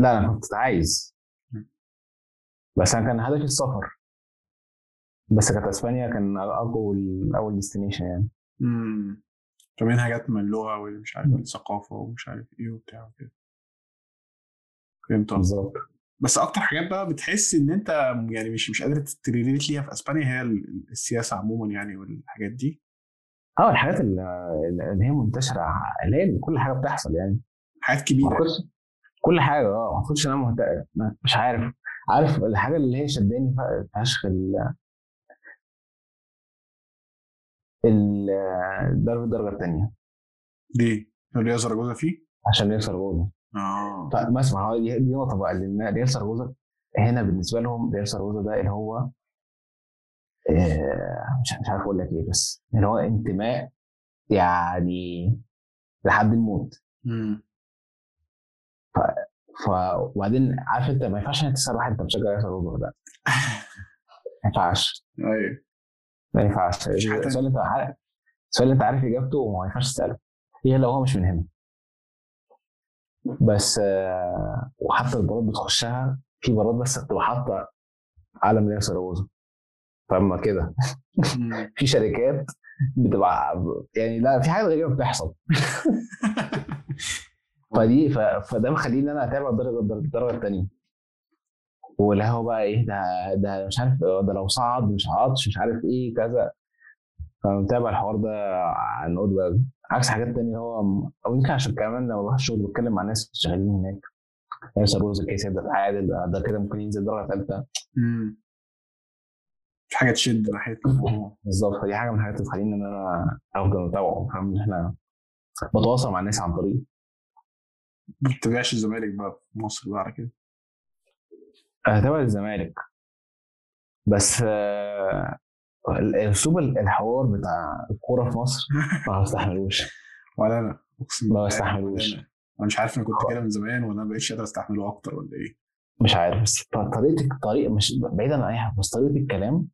لا أنا كنت عايز. بس أنا كان هدفي السفر بس كانت إسبانيا كان اول اول destination يعني. امم فمنها جت من اللغة ومش عارف من الثقافة ومش عارف إيه وبتاع وكده؟ فهمت بالظبط. بس أكتر حاجات بقى بتحس إن أنت يعني مش مش قادر ت relate ليها في إسبانيا هي ال- السياسة عموما يعني والحاجات دي؟ آه الحاجات اللي هي منتشرة اللي هي كل حاجة بتحصل يعني. حاجات كبيرة. كل حاجة آه ما ان أنا مهت... ما- مش عارف. عارف الحاجة اللي هي شداني فشخ ال الدرجه الثانية؟ اللي هي زراجوزا فيه؟ عشان ريال سaragoza آه. فمسمع هو دي دي نقطة بقى لأن ريال سaragoza هنا بالنسبة لهم ريال سaragoza ده اللي هو آه، مش مش عارف أقول لك إيه بس اللي هو انتماء يعني لحد الموت. امم ف وبعدين عارف أنت ما ينفعش إنك تسال واحد أنت بتشجع ريال سaragoza ده ما ينفعش. أيوه. ما ينفعش. السؤال انت عارف السؤال انت عارف إجابته وما ينفعش تسأله. هي لو هو مش من هنا. بس آه، وحتى البارات بتخشها في بارات بس بتبقى حاطة علم ريال سaragoza فاما كده. [laughs] في شركات بتبقى يعني لا في حاجات غريبة بتحصل. [laughs] فدي. فده مخليني أنا أتابع الدرجة الدرجة الثانية واللي هو بقى إيه ده ده مش عارف ده لو صعد مش عطش مش عارف إيه كذا. فمتابع الحوار ده عن قد عكس حاجات تانية هو أو يمكن عشان كمان لما بروح الشغل بتكلم مع ناس شغالين هناك. ناس روز الكيس ده عادل ده, ده كده ممكن ينزل درجة ثالثه. في حاجة تشد الموضوع بالظبط. فدي حاجة من الحاجات اللي تخليني إن أنا أفضل متابعه فاهم؟ إن إحنا بتواصل مع الناس عن طريق. ما بتتابعش الزمالك بقى في مصر بقى على كده؟ هتابع الزمالك. بس آه، اسلوب الحوار بتاع الكورة في مصر [laughs] ما بستحملوش ولا أنا. أقسم ما بستحملوش. أنا مش عارف أنا كنت كده من زمان ولا أنا ما بقتش قادر أستحمله أكتر ولا إيه؟ مش عارف بس طريقة طريقه مش بعيدا عن أي حاجة بس طريقة الكلام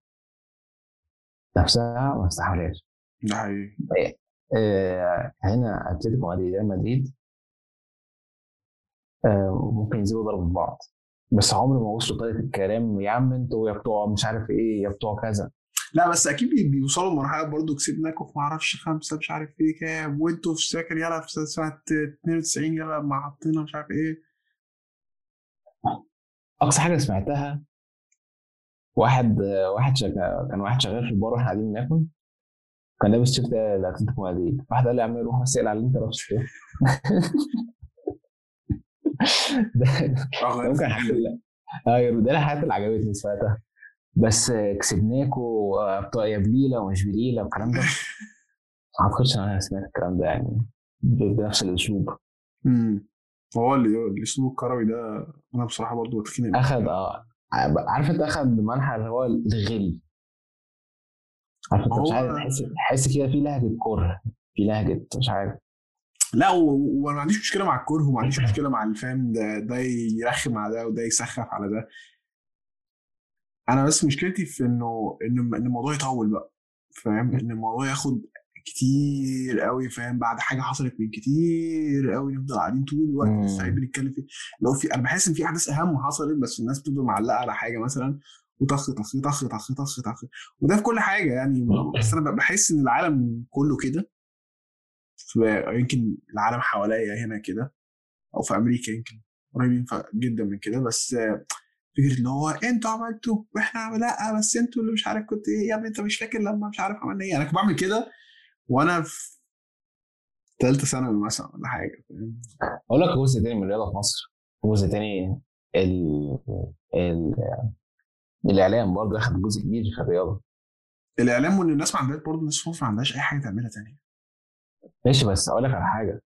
نفسها ما بستحملهاش ده حقيقي. آه، هنا أتلتيكو مدريد ريال مدريد آه، ممكن ينزلوا ضرب بعض. بس عمر ما وصلوا طريقه الكلام يا عم أنتوا يا بتوع مش عارف إيه يا بتوع كذا. لا بس أكيد بي- بيوصلوا لمرحلة برضه كسبناكم في معرفش خمسة مش عارف إيه كام وانتوا في ساكن يلا في سنة 92 يلا ما حطينا مش عارف إيه. أقصى حاجة سمعتها واحد واحد شغال كان واحد شغال في البار وإحنا قاعدين بناكل كان لابس تيشيرت الاتلتيكو مدريد واحد قال لي يا عم روح بس اقلع اللي أنت لابسه. [laughs] ده [laughs] ده آه، ممكن احكي لك أيوه ده الحاجات اللي عجبتني سمعتها بس آه، كسبناكوا آه، يا بليله ومش بليله والكلام ده. [laughs] ما أعتقدش إن أنا سمعت الكلام ده يعني. بنفس الأسلوب. امم هو اللي الأسلوب الكروي ده أنا بصراحة برضه بتخنق. أخد آه عارف أنت أخد منحى اللي هو الغل. عارف أنت مش عارف تحس تحس كده في لهجة كره في لهجة مش عارف. لا و- و- وأنا ما عنديش مشكلة مع الكره وما عنديش مشكلة مع الفهم ده ده يرخم على ده وده يسخف على ده. أنا بس مشكلتي في إنه إن الموضوع يطول بقى فاهم؟ إن الموضوع ياخد كتير قوي فاهم؟ بعد حاجة حصلت من كتير قوي نفضل قاعدين طول الوقت. مستعد بنتكلم فيه. لو في أنا بحس إن في أحداث أهم حصلت بس الناس بتفضل معلقة على حاجة مثلا وطخ طخ طخ طخ طخ طخ وده في كل حاجة يعني. بس أنا بحس إن العالم كله كده. في- يمكن العالم حواليا هنا كده أو في أمريكا يمكن قريبين جدا من كده بس فكرة اللي هو أنتوا عملتوا وإحنا عمل- لأ بس أنتوا اللي مش عارف كنت إيه يا ابني أنت مش فاكر لما مش عارف عملنا إيه. أنا كنت بعمل كده وأنا في ثالثه ثانوي مثلا ولا حاجة فاهم؟ أقول لك جزء تاني من الرياضة في مصر جزء تاني ال... ال... الإعلام برضه أخد جزء كبير في الرياضة. الإعلام وان الناس ما عندهاش برضه الناس ما عندهاش أي حاجة تعملها تانية. ماشي بس أقول لك على حاجة.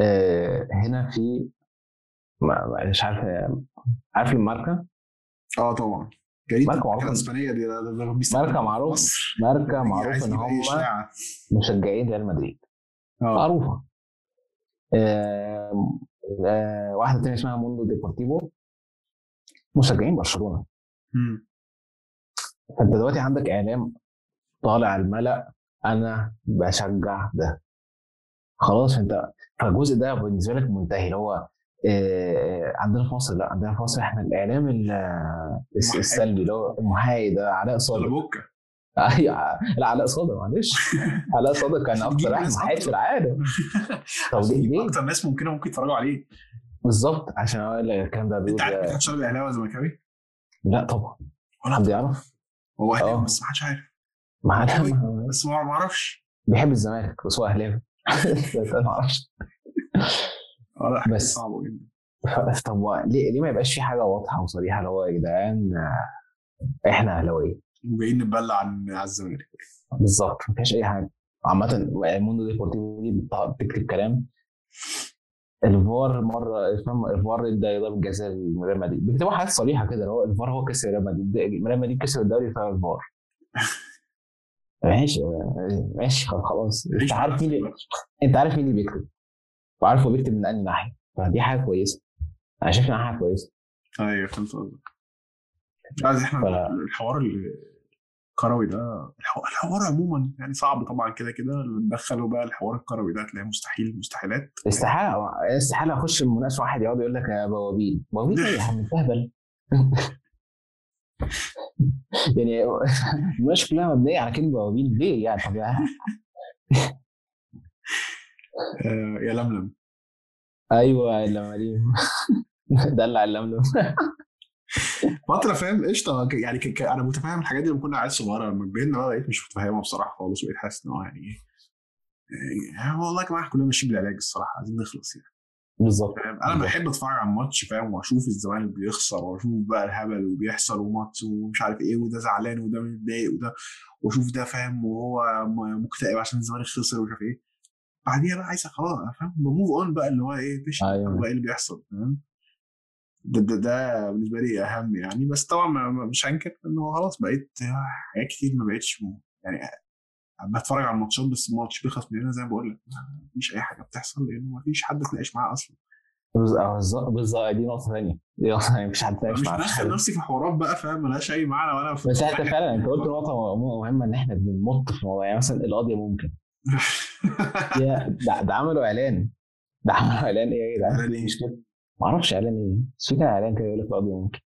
آه هنا في مش عارف عارف الماركة؟ آه طبعا. جريده ماركة معروفة. الإسبانية دي ده- ده- ده بيستخدموها ماركة في معروف مصر. ماركة عايز معروف إن هم. مشجعين ريال مدريد. آه. معروفة. آه آه واحدة تانية اسمها موندو ديبورتيفو. مشجعين برشلونة. مم. فأنت دلوقتي عندك إعلام طالع الملأ. أنا بشجع ده. خلاص أنت فالجزء ده بالنسبة لك منتهي اللي هو عندنا في مصر لا عندنا في مصر إحنا الإعلام. السلبي اللي هو المحايد علاء صادق. أيوه لا علاء صادق معلش. [laughs] علاء صادق كان أكتر واحد محايد. في العالم. [laughs] طب ليه؟ أكتر ناس ممكنه ممكن يتفرجوا عليه. بالظبط عشان أقول لك الكلام ده أنت عارف مدحت شلبي اهلاوي ولا زملكاوي؟ لا طبعا. ولا حد يعرف هو اهلاوي آه. بس ما حدش عارف. ما بس ما أعرفش. بيحب الزمالك بس هو أهلاوي. [laughs] ما أعرفش. بس. صعبة جدا. طب ليه ليه ما يبقاش في حاجة واضحة وصريحة؟ اللي هو يا جدعان إحنا أهلاوية. وجايين نتبلع عن على الزمالك. بالظبط ما فيهاش أي حاجة. عامة الموندو ديبورتيفو دي بت- بتكتب كلام. الفار مرة فاهم الفار ادى ضربه جزاء لريال مدريد. بيكتبوا حاجات صريحة كده اللي هو الفار هو كسب ريال مدريد. ريال مدريد كسب الدوري فهو الفار. [laughs] ماشي ماشي [laughs] خلاص. انت عارف مين انت عارف مين اللي بيكتب؟ وعارف هو بيكتب من أنهي ناحية. فدي حاجة كويسة. أنا شايف إنها حاجة كويسة. أيوه فهمت قصدك. عايز إحنا فلا. الحوار الكروي ده الحو- الحوار عموما يعني صعب طبعا كده كده ندخله بقى الحوار الكروي ده هتلاقيه مستحيل مستحيلات. استحالة استحالة أخش مناقشه واحد يقعد يقول لك يا بوابين. بوابين إيه يا عم؟ تهبل [laughs] [laughs] يعني المناقشه كلها مبنيه على كلمة بوابين. ليه يعني؟ طب يعني آه يا لملم. أيوه اللماليم [laughs] دلع اللملم. [laughs] فترة فاهم قشطة. يعني ك... ك... أنا متفاهم الحاجات دي لما كنا عيال صغيرة. لما كبرنا بقى بقيت مش متفاهمها بصراحة خالص وبقيت حاسس إن هو يعني إيه يعني والله يا جماعة كلنا ماشيين بالعلاج الصراحة عايزين نخلص يعني. بالظبط. أنا بحب أتفرج على الماتش فاهم؟ وأشوف الزمالك بيخسر وأشوف بقى الهبل وبيحصل وماتش ومش عارف إيه وده زعلان وده متضايق وده وأشوف ده فاهم؟ وهو مكتئب عشان الزمالك خسر ومش عارف إيه. بعديها بقى عايز خلاص أنا فاهم؟ بموف أون بقى اللي هو إيه مش أيوة. بقى إيه اللي بيحصل فاهم؟ ده, ده, ده بالنسبة لي أهم يعني. بس طبعا مش هنكر إن هو خلاص بقيت حاجات كتير ما بقتش يعني بتفرج على الماتشات بس الماتش بيخلص من هنا زي ما بقول لك. ما فيش أي حاجة بتحصل لأنه ما فيش حد تناقش معاه أصلا. بالظبط. بالظبط. دي نقطة ثانية دي نقطة ثانية مفيش حد مش مش معاه. بدخل نفسي في حوارات بقى فاهم؟ ملهاش أي معنى وأنا في بس انت فعلا أنت قلت نقطة مهمة إن إحنا بنمط في الموضوع. يعني مثلا القضية ممكن. [laughs] ده, ده عملوا إعلان. ده عملوا إعلان إيه يا جدعان؟ إعلان إيه؟ مش كده ما أعرفش إعلان إيه. بس في كان إعلان كده يقول لك القضية ممكن.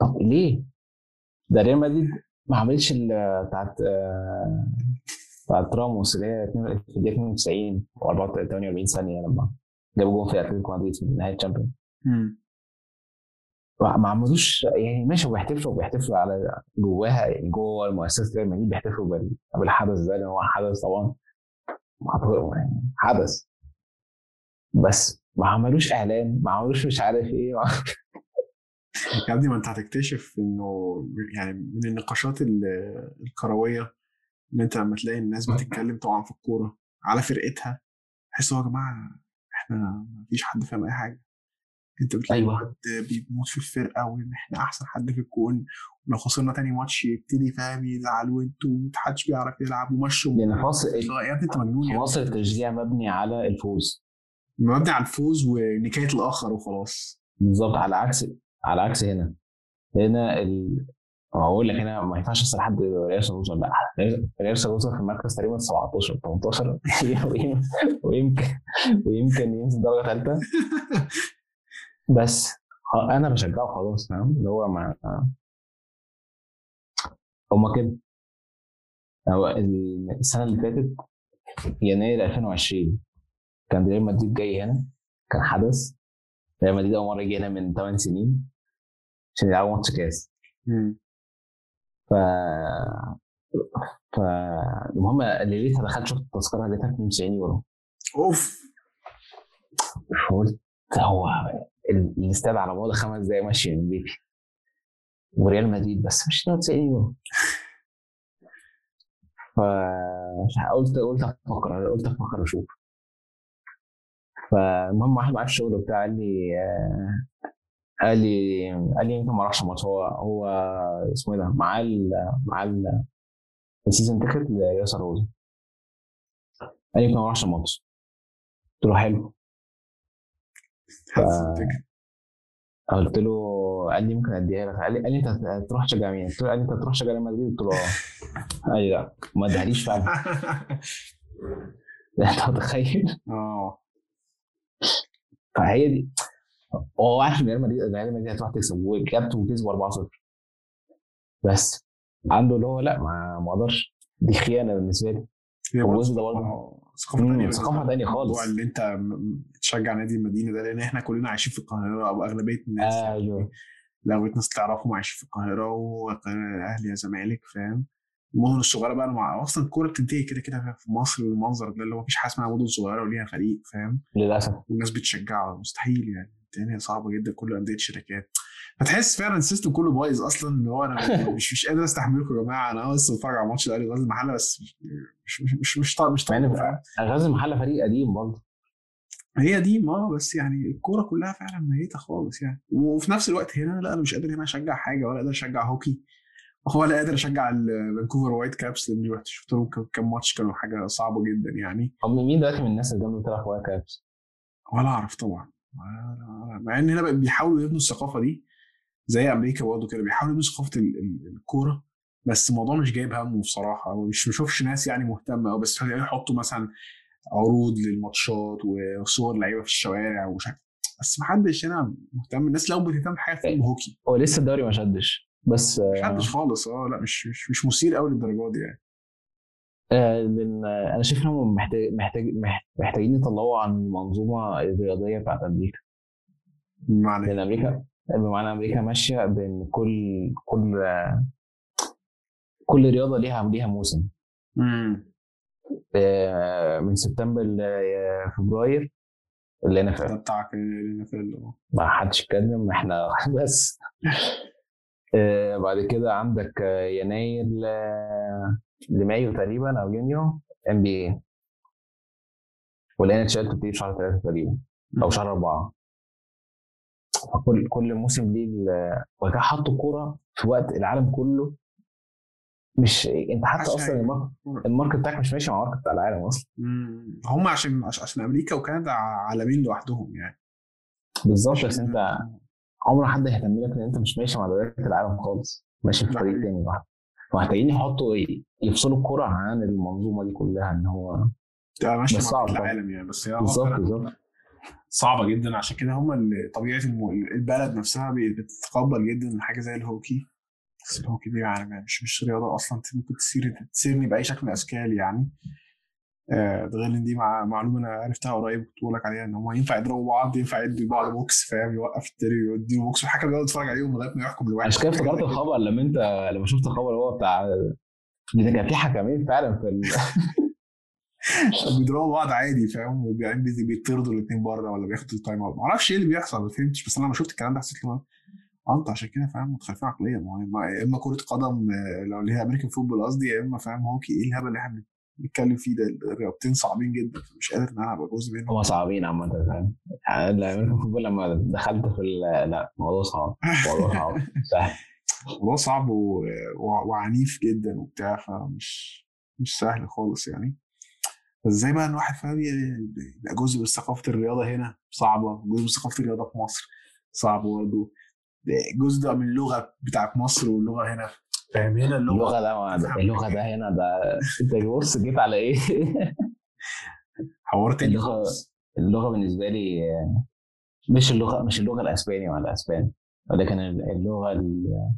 طب ليه؟ ده ريال مدريد ما عملش ال- بتاعت آه، بتاعت راموس اللي هي في الدقيقه 92 و 48 ثانية لما جابوا جون في أتلتيكو مدريد في نهايه الشامبيونز. ما عملوش يعني ماشي هو بيحتفلوا بيحتفلوا على جواها يعني جوه مؤسسه ريال مدريد بيحتفلوا بال- بالحدث ده لأن هو حدث طبعا يعني حدث بس ما عملوش إعلان ما عملوش مش عارف إيه يا ابني ما انت هتكتشف انه يعني من النقاشات ال- الكروية إن انت لما تلاقي الناس بتتكلم طبعا في الكورة على فرقتها تحس يا جماعة إحنا ما فيش حد فاهم أي حاجة. انت بتلاقي أيوة. حد بيموت في الفرقة وإن إحنا أحسن حد في الكون ولو خسرنا تاني ماتش يبتدي فاهم يزعل وأنتوا محدش بيعرف يلعب ومشوا. لأن في مصر يا ابني أنت مجنون مصر التشجيع مبني على الفوز. مبني على الفوز ونكاية الآخر وخلاص. بالظبط على عكس على عكس هنا. هنا ال... أقول لك هنا ما ينفعش أسأل حد ريال سلوزر لا ريال سلوزر في المركز تقريبا 17 18 ويم- ويمكن ويمكن ينزل درجة ثالثه [laughs] بس أنا بشجعه خلاص فاهم؟ اللي هو ما هما كده. هو ال- السنة اللي فاتت يناير 2020 كان ريال مدريد جاي هنا كان حدث. ريال مدريد أول مرة يجي هنا من 8 سنين عشان يلعبوا ماتش كاس. ف فالمهم ليلتها دخلت شفت التذكرة لقيتها 92 يورو. أوف. فقلت هو ال- الاستاد على بعد خمس دقايق ماشي من بيتي وريال مدريد بس مش 92 يورو. فقلت قلت أفكر قلت أفكر أشوف. فالمهم واحد معاه في الشغل وبتاع قال لي آه، قال لي قال لي يمكن ما راحش الماتش هو هو اسمه إيه ده معاه معاه ال- season ticket لياسر روزا قال لي يمكن ما راحش الماتش قلت له حلو. قلت له قال لي ممكن أديها لك. قال لي قال لي أنت هتروح تشجع مين؟ قلت له قال لي أنت هتروح تشجع ريال مدريد؟ قلت له آه. قال لي لا. ما ادهاليش فعلا. [laughs] [laughs] أنت متخيل؟ آه. فهي دي. هو عارف ان ريال مدريد ريال مدريد هتروح تكسب وجابته وكسبوا 4-0 بس. عنده اللي هو لأ ما ما أقدرش. دي خيانة بالنسبة لي. والجزء ده برضه. ثقافة مم، تانية ثقافة تانية خالص. اللي أنت تشجع نادي المدينة ده لأن إحنا كلنا عايشين في القاهرة أو أغلبية الناس أيوه. لو ناس تعرفهم عايشين في القاهرة وأهلي يا زمالك فاهم؟ المدن الصغيرة بقى مع أصلا الكوره بتنتهي كده كده في مصر المنظر ده اللي هو مفيش حاجة اسمها مدن صغيرة وليها فريق فاهم؟ للأسف. والناس بتشجعه مستحيل يعني. الدنيا صعبة جدا كل أندية شركات. فتحس فعلا السيستم كله بايظ أصلا اللي هو أنا [laughs] مش مش قادر أستحملكم يا جماعة. أنا بس بتفرج على ماتش الأهلي غزل المحلة بس مش مش مش مش طالب مش طالب فاهم؟ غازي المحلة فريق قديم برضه. هي دي ما بس يعني الكورة كلها فعلا ميتة خالص يعني. وفي نفس الوقت هنا لا أنا مش قادر هنا أشجع حاجة ولا قادر أشجع هوكي. ولا قادر اشجع ال Vancouver Whitecaps لأن رحت شفت لهم كم- ماتش كانوا حاجة صعبة جدا يعني. هم مين دلوقتي من الناس اللي جنبه بتلعب Whitecaps؟ ولا أعرف طبعا. مع إن هنا بيحاولوا يبنوا الثقافة دي زي أمريكا برضه كده بيحاولوا يبنوا ثقافة ال- ال- الكورة بس الموضوع مش جايب همه بصراحة. ومش بشوفش ناس يعني مهتمة أوي بس يحطوا مثلا عروض للماتشات وصور لعيبة في الشوارع ومش بس محدش هنا مهتم. الناس لو بتهتم بحاجة فيلم هوكي هو لسه الدوري ما شدش. بس مش حدش خالص آه لأ مش مش مش مثير قوي للدرجة دي يعني. آه، لأن آه، أنا شايف انهم محتاج محتاج مح- محتاجين يطلعوا عن المنظومة الرياضية بتاعت أمريكا. بمعنى لأن أمريكا بمعنى أمريكا ماشية بين كل كل آه، كل رياضة ليها ليها موسم. امم آه، من سبتمبر لفبراير اللي أنا فاهم بتاعك ال NFL ما حدش يتكلم إحنا [laughs] بس. آه، بعد كده عندك آه، يناير لمايو تقريبا أو يونيو NBA وال NHL بتبتدي في شهر ثلاثة تقريبا أو شهر أربعة. كل كل موسم ليه كده حطوا كورة في وقت العالم كله. مش انت حتى أصلا ال market, ال market بتاعك مش ماشي مع ال market بتاع العالم أصلا. هم عشان عش- عشان أمريكا وكندا عالمين لوحدهم يعني. بالظبط بس انت عمر حد هيهتم لك إن أنت مش ماشي مع دوريات العالم خالص. ماشي في ده طريق. تاني لوحدك محتاجين يحطوا يفصلوا الكرة عن المنظومة دي كلها إن هو ماشيه بس مع. العالم يعني بس هي بالظبط بالظبط. صعبة جدا. عشان كده هم اللي طبيعة البلد نفسها بتتقبل جدا حاجة زي الهوكي. بس الهوكي دي يعني مش مش رياضة أصلا. ممكن تثير تثيرني بأي شكل من الأشكال يعني. ده غير ان دي مع معلومة أنا عرفتها قريب كنت بقول لك عليها إن هم ينفع يضربوا بعض ينفع يدوا بعض بوكس فاهم؟ يوقف التاني ويديله بوكس والحكم بيقعد يتفرج عليهم لغاية ما يحكم لواحد. عشان كده افتكرت الخبر لما انت لما شفت الخبر هو بتاع ده كان في حكمين فعلا في ال... [laughs] بيضربوا بعض عادي فاهم؟ وبعدين بيطردوا الاثنين بره ولا بياخدوا ال time out. معرفش إيه اللي بيحصل ما فهمتش بس أنا لما شفت الكلام ده حسيت له انت عشان كده فاهم؟ متخلفين ما هو ما- يا إما كرة قدم آه، لو اللي هي American football قصدي يا إما فاهم هوكي إيه الهبل اللي إحنا بنتكلم فيه ده الرياضتين صعبين جدا مش قادر إن أنا أبقى جزء منهم. هم صعبين عامة فاهم؟ يعني لما دخلت في ال... لا الموضوع صعب الموضوع [laughs] صعب سهل الموضوع صعب و... و... وعنيف جدا وبتاع فمش مش سهل خالص يعني. بس إزاي بقى إن واحد فاهم يبقى جزء من ثقافة الرياضة هنا صعبة جزء من ثقافة الرياضة في مصر صعب برضه. جزء من اللغة بتاعت مصر واللغة هنا فاهم؟ هنا اللغة اللغة ده اللغة ده هنا ده [laughs] أنت بص جيت على إيه؟ اللغة- خالص اللغة بالنسبة لي مش اللغة مش اللغة الأسباني ولا الأسبان ولكن اللغة ال-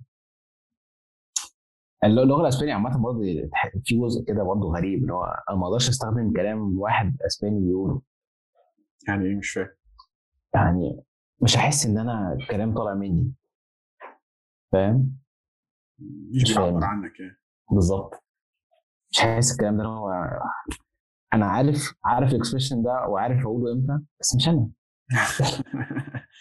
اللغة الأسبانية عامة برضه في جزء كده برضه غريب اللي هو أنا ما أقدرش أستخدم كلام واحد أسباني بيقوله. يعني إيه؟ مش فاهم. يعني مش هحس إن أنا الكلام طالع مني. فاهم؟ مش. بيعبر عنك يعني. بالظبط. مش هحس الكلام ده هو أنا عارف عارف الإكسبريشن ده وعارف أقوله إمتى بس مش أنا. [laughs]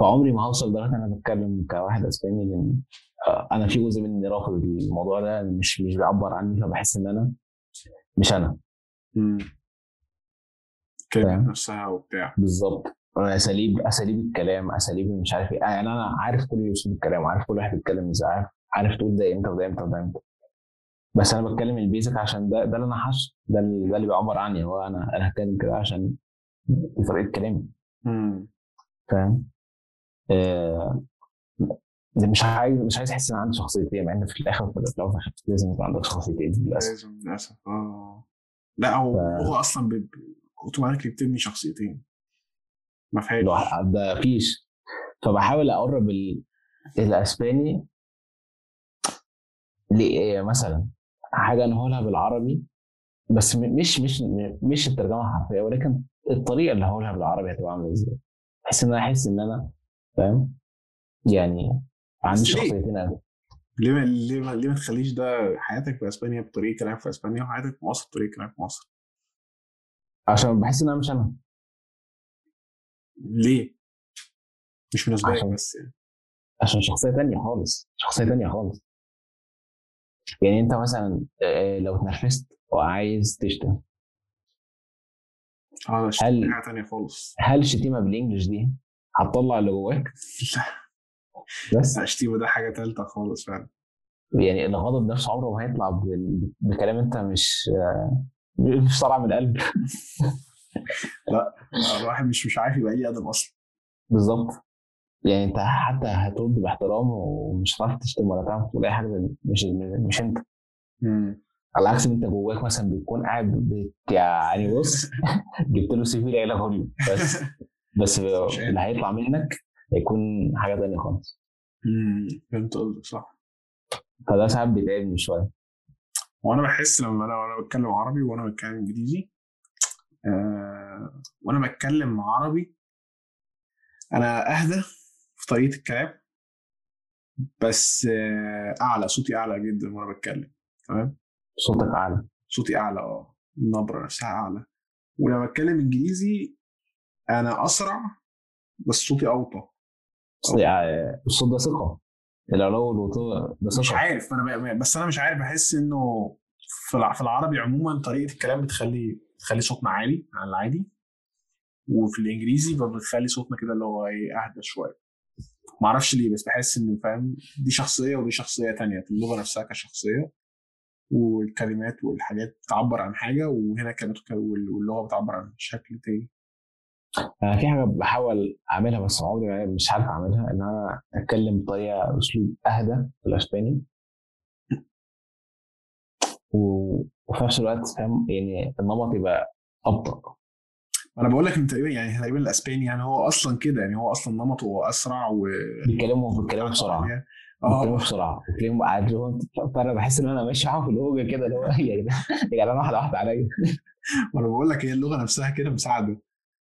فعمري ما هوصل لدرجة إن أنا بتكلم كواحد أسباني لأن آه، أنا في جزء مني رافض الموضوع ده مش مش بيعبر عني فبحس إن أنا مش أنا. كلمة. نفسها وبتاع. بالظبط. أساليب أساليب الكلام أساليب مش عارف إيه. يعني أنا عارف كل اسلوب الكلام عارف كل واحد بيتكلم إزاي عارف عارف تقول ده إمتى وده إمتى وده إمتى. بس أنا بتكلم البيزك عشان ده ده اللي أنا حاسه ده اللي ده اللي بيعبر عني هو أنا أنا هتكلم كده عشان دي طريقة كلامي. فاهم؟ آه، ده مش عايز مش عايز أحس إن عندي شخصيتين مع إن في الآخر في الأول لازم يبقى عندك شخصيتين للأسف. لازم للأسف. آه. لا هو ف- هو أصلا ب- ب- اوتوماتيكلي بتبني شخصيتين. ما فيهاش. ده فيش فبحاول أقرب ال... الأسباني ل مثلا؟ حاجة أنا هقولها بالعربي بس مش مش مش الترجمة الحرفيه ولكن الطريقة اللي هقولها بالعربي هتبقى عاملة إزاي؟ بحيث إن أنا أحس إن أنا فاهم؟ يعني عندي ليه؟ شخصيتين أوي. ليه ما ليه ما ليه ما تخليش ده حياتك في إسبانيا بطريقة كلام في إسبانيا وحياتك في مصر بطريقة كلام في مصر؟ عشان بحس إن أنا مش أنا. ليه؟ مش عشان- بس يعني. عشان شخصية تانية خالص شخصية تانية خالص. يعني انت مثلا آه، لو اتنرفزت وعايز تشتم. آه هل- حاجة خالص. هل الشتيمة بالانجلش دي هتطلع اللي جواك؟ بس. لا الشتيمه ده حاجة تالتة خالص فعلا. يعني الغضب نفسه عمره ما هيطلع بكلام انت مش آه، مش طالع من القلب. الواحد مش مش عارف يبقى ليه أدب أصلا. بالظبط. يعني انت حتى هترد باحترام ومش هتعرف تشتم ولا تعرف تقول أي حاجة مش مش أنت. على عكس إن أنت جواك مثلا بتكون قاعد بت يعني بص [laughs] جبت له سي في العيله كله. بس [laughs] بس اللي هيطلع منك هيكون حاجة تانية خالص. امم فهمت قصدك صح. فده ساعات بيتعبني شوية. وأنا بحس لما أنا وأنا بتكلم عربي وأنا بتكلم إنجليزي آه وأنا بتكلم عربي أنا أهدى. في طريقة الكلام بس آه أعلى صوتي أعلى جدا وأنا بتكلم تمام؟ صوتك أعلى. صوتي أعلى آه النبرة نفسها أعلى. ولما بتكلم إنجليزي أنا أسرع بس صوتي أوطى. الصوت ده ثقة. العلو والوطاء ده مش ثقة. عارف أنا بس أنا مش عارف بحس إنه في العربي عموما طريقة الكلام بتخلي بتخلي صوتنا عالي عن العادي. وفي الإنجليزي بتخلي صوتنا كده اللي هو إيه أهدى شوية. ما أعرفش ليه بس بحس إنه فاهم دي شخصية ودي شخصية تانية في اللغة نفسها كشخصية والكلمات والحاجات بتعبر عن حاجة وهنا الكلمات واللغة بتعبر عن شكل تاني. أنا في حاجة بحاول أعملها بس عمري مش عارف أعملها إن أنا أتكلم بطريقة أسلوب أهدى في الأسباني. و- وفي نفس الوقت فاهم يعني النمط يبقى أبطأ. أنا بقول لك انت تقريبا يعني تقريبا الأسباني يعني هو أصلا كده يعني هو أصلا نمطه أسرع و بيتكلموا بيتكلموا بسرعة. بيتكلموا آه بسرعة وتلاقيهم قاعدين فأنا بحس إن أنا ماشي معاهم في الهوجة كده اللي هو [laughs] يا جدعان يا جدعان واحدة واحدة عليا. [laughs] وأنا بقول لك هي اللغة نفسها كده مساعده.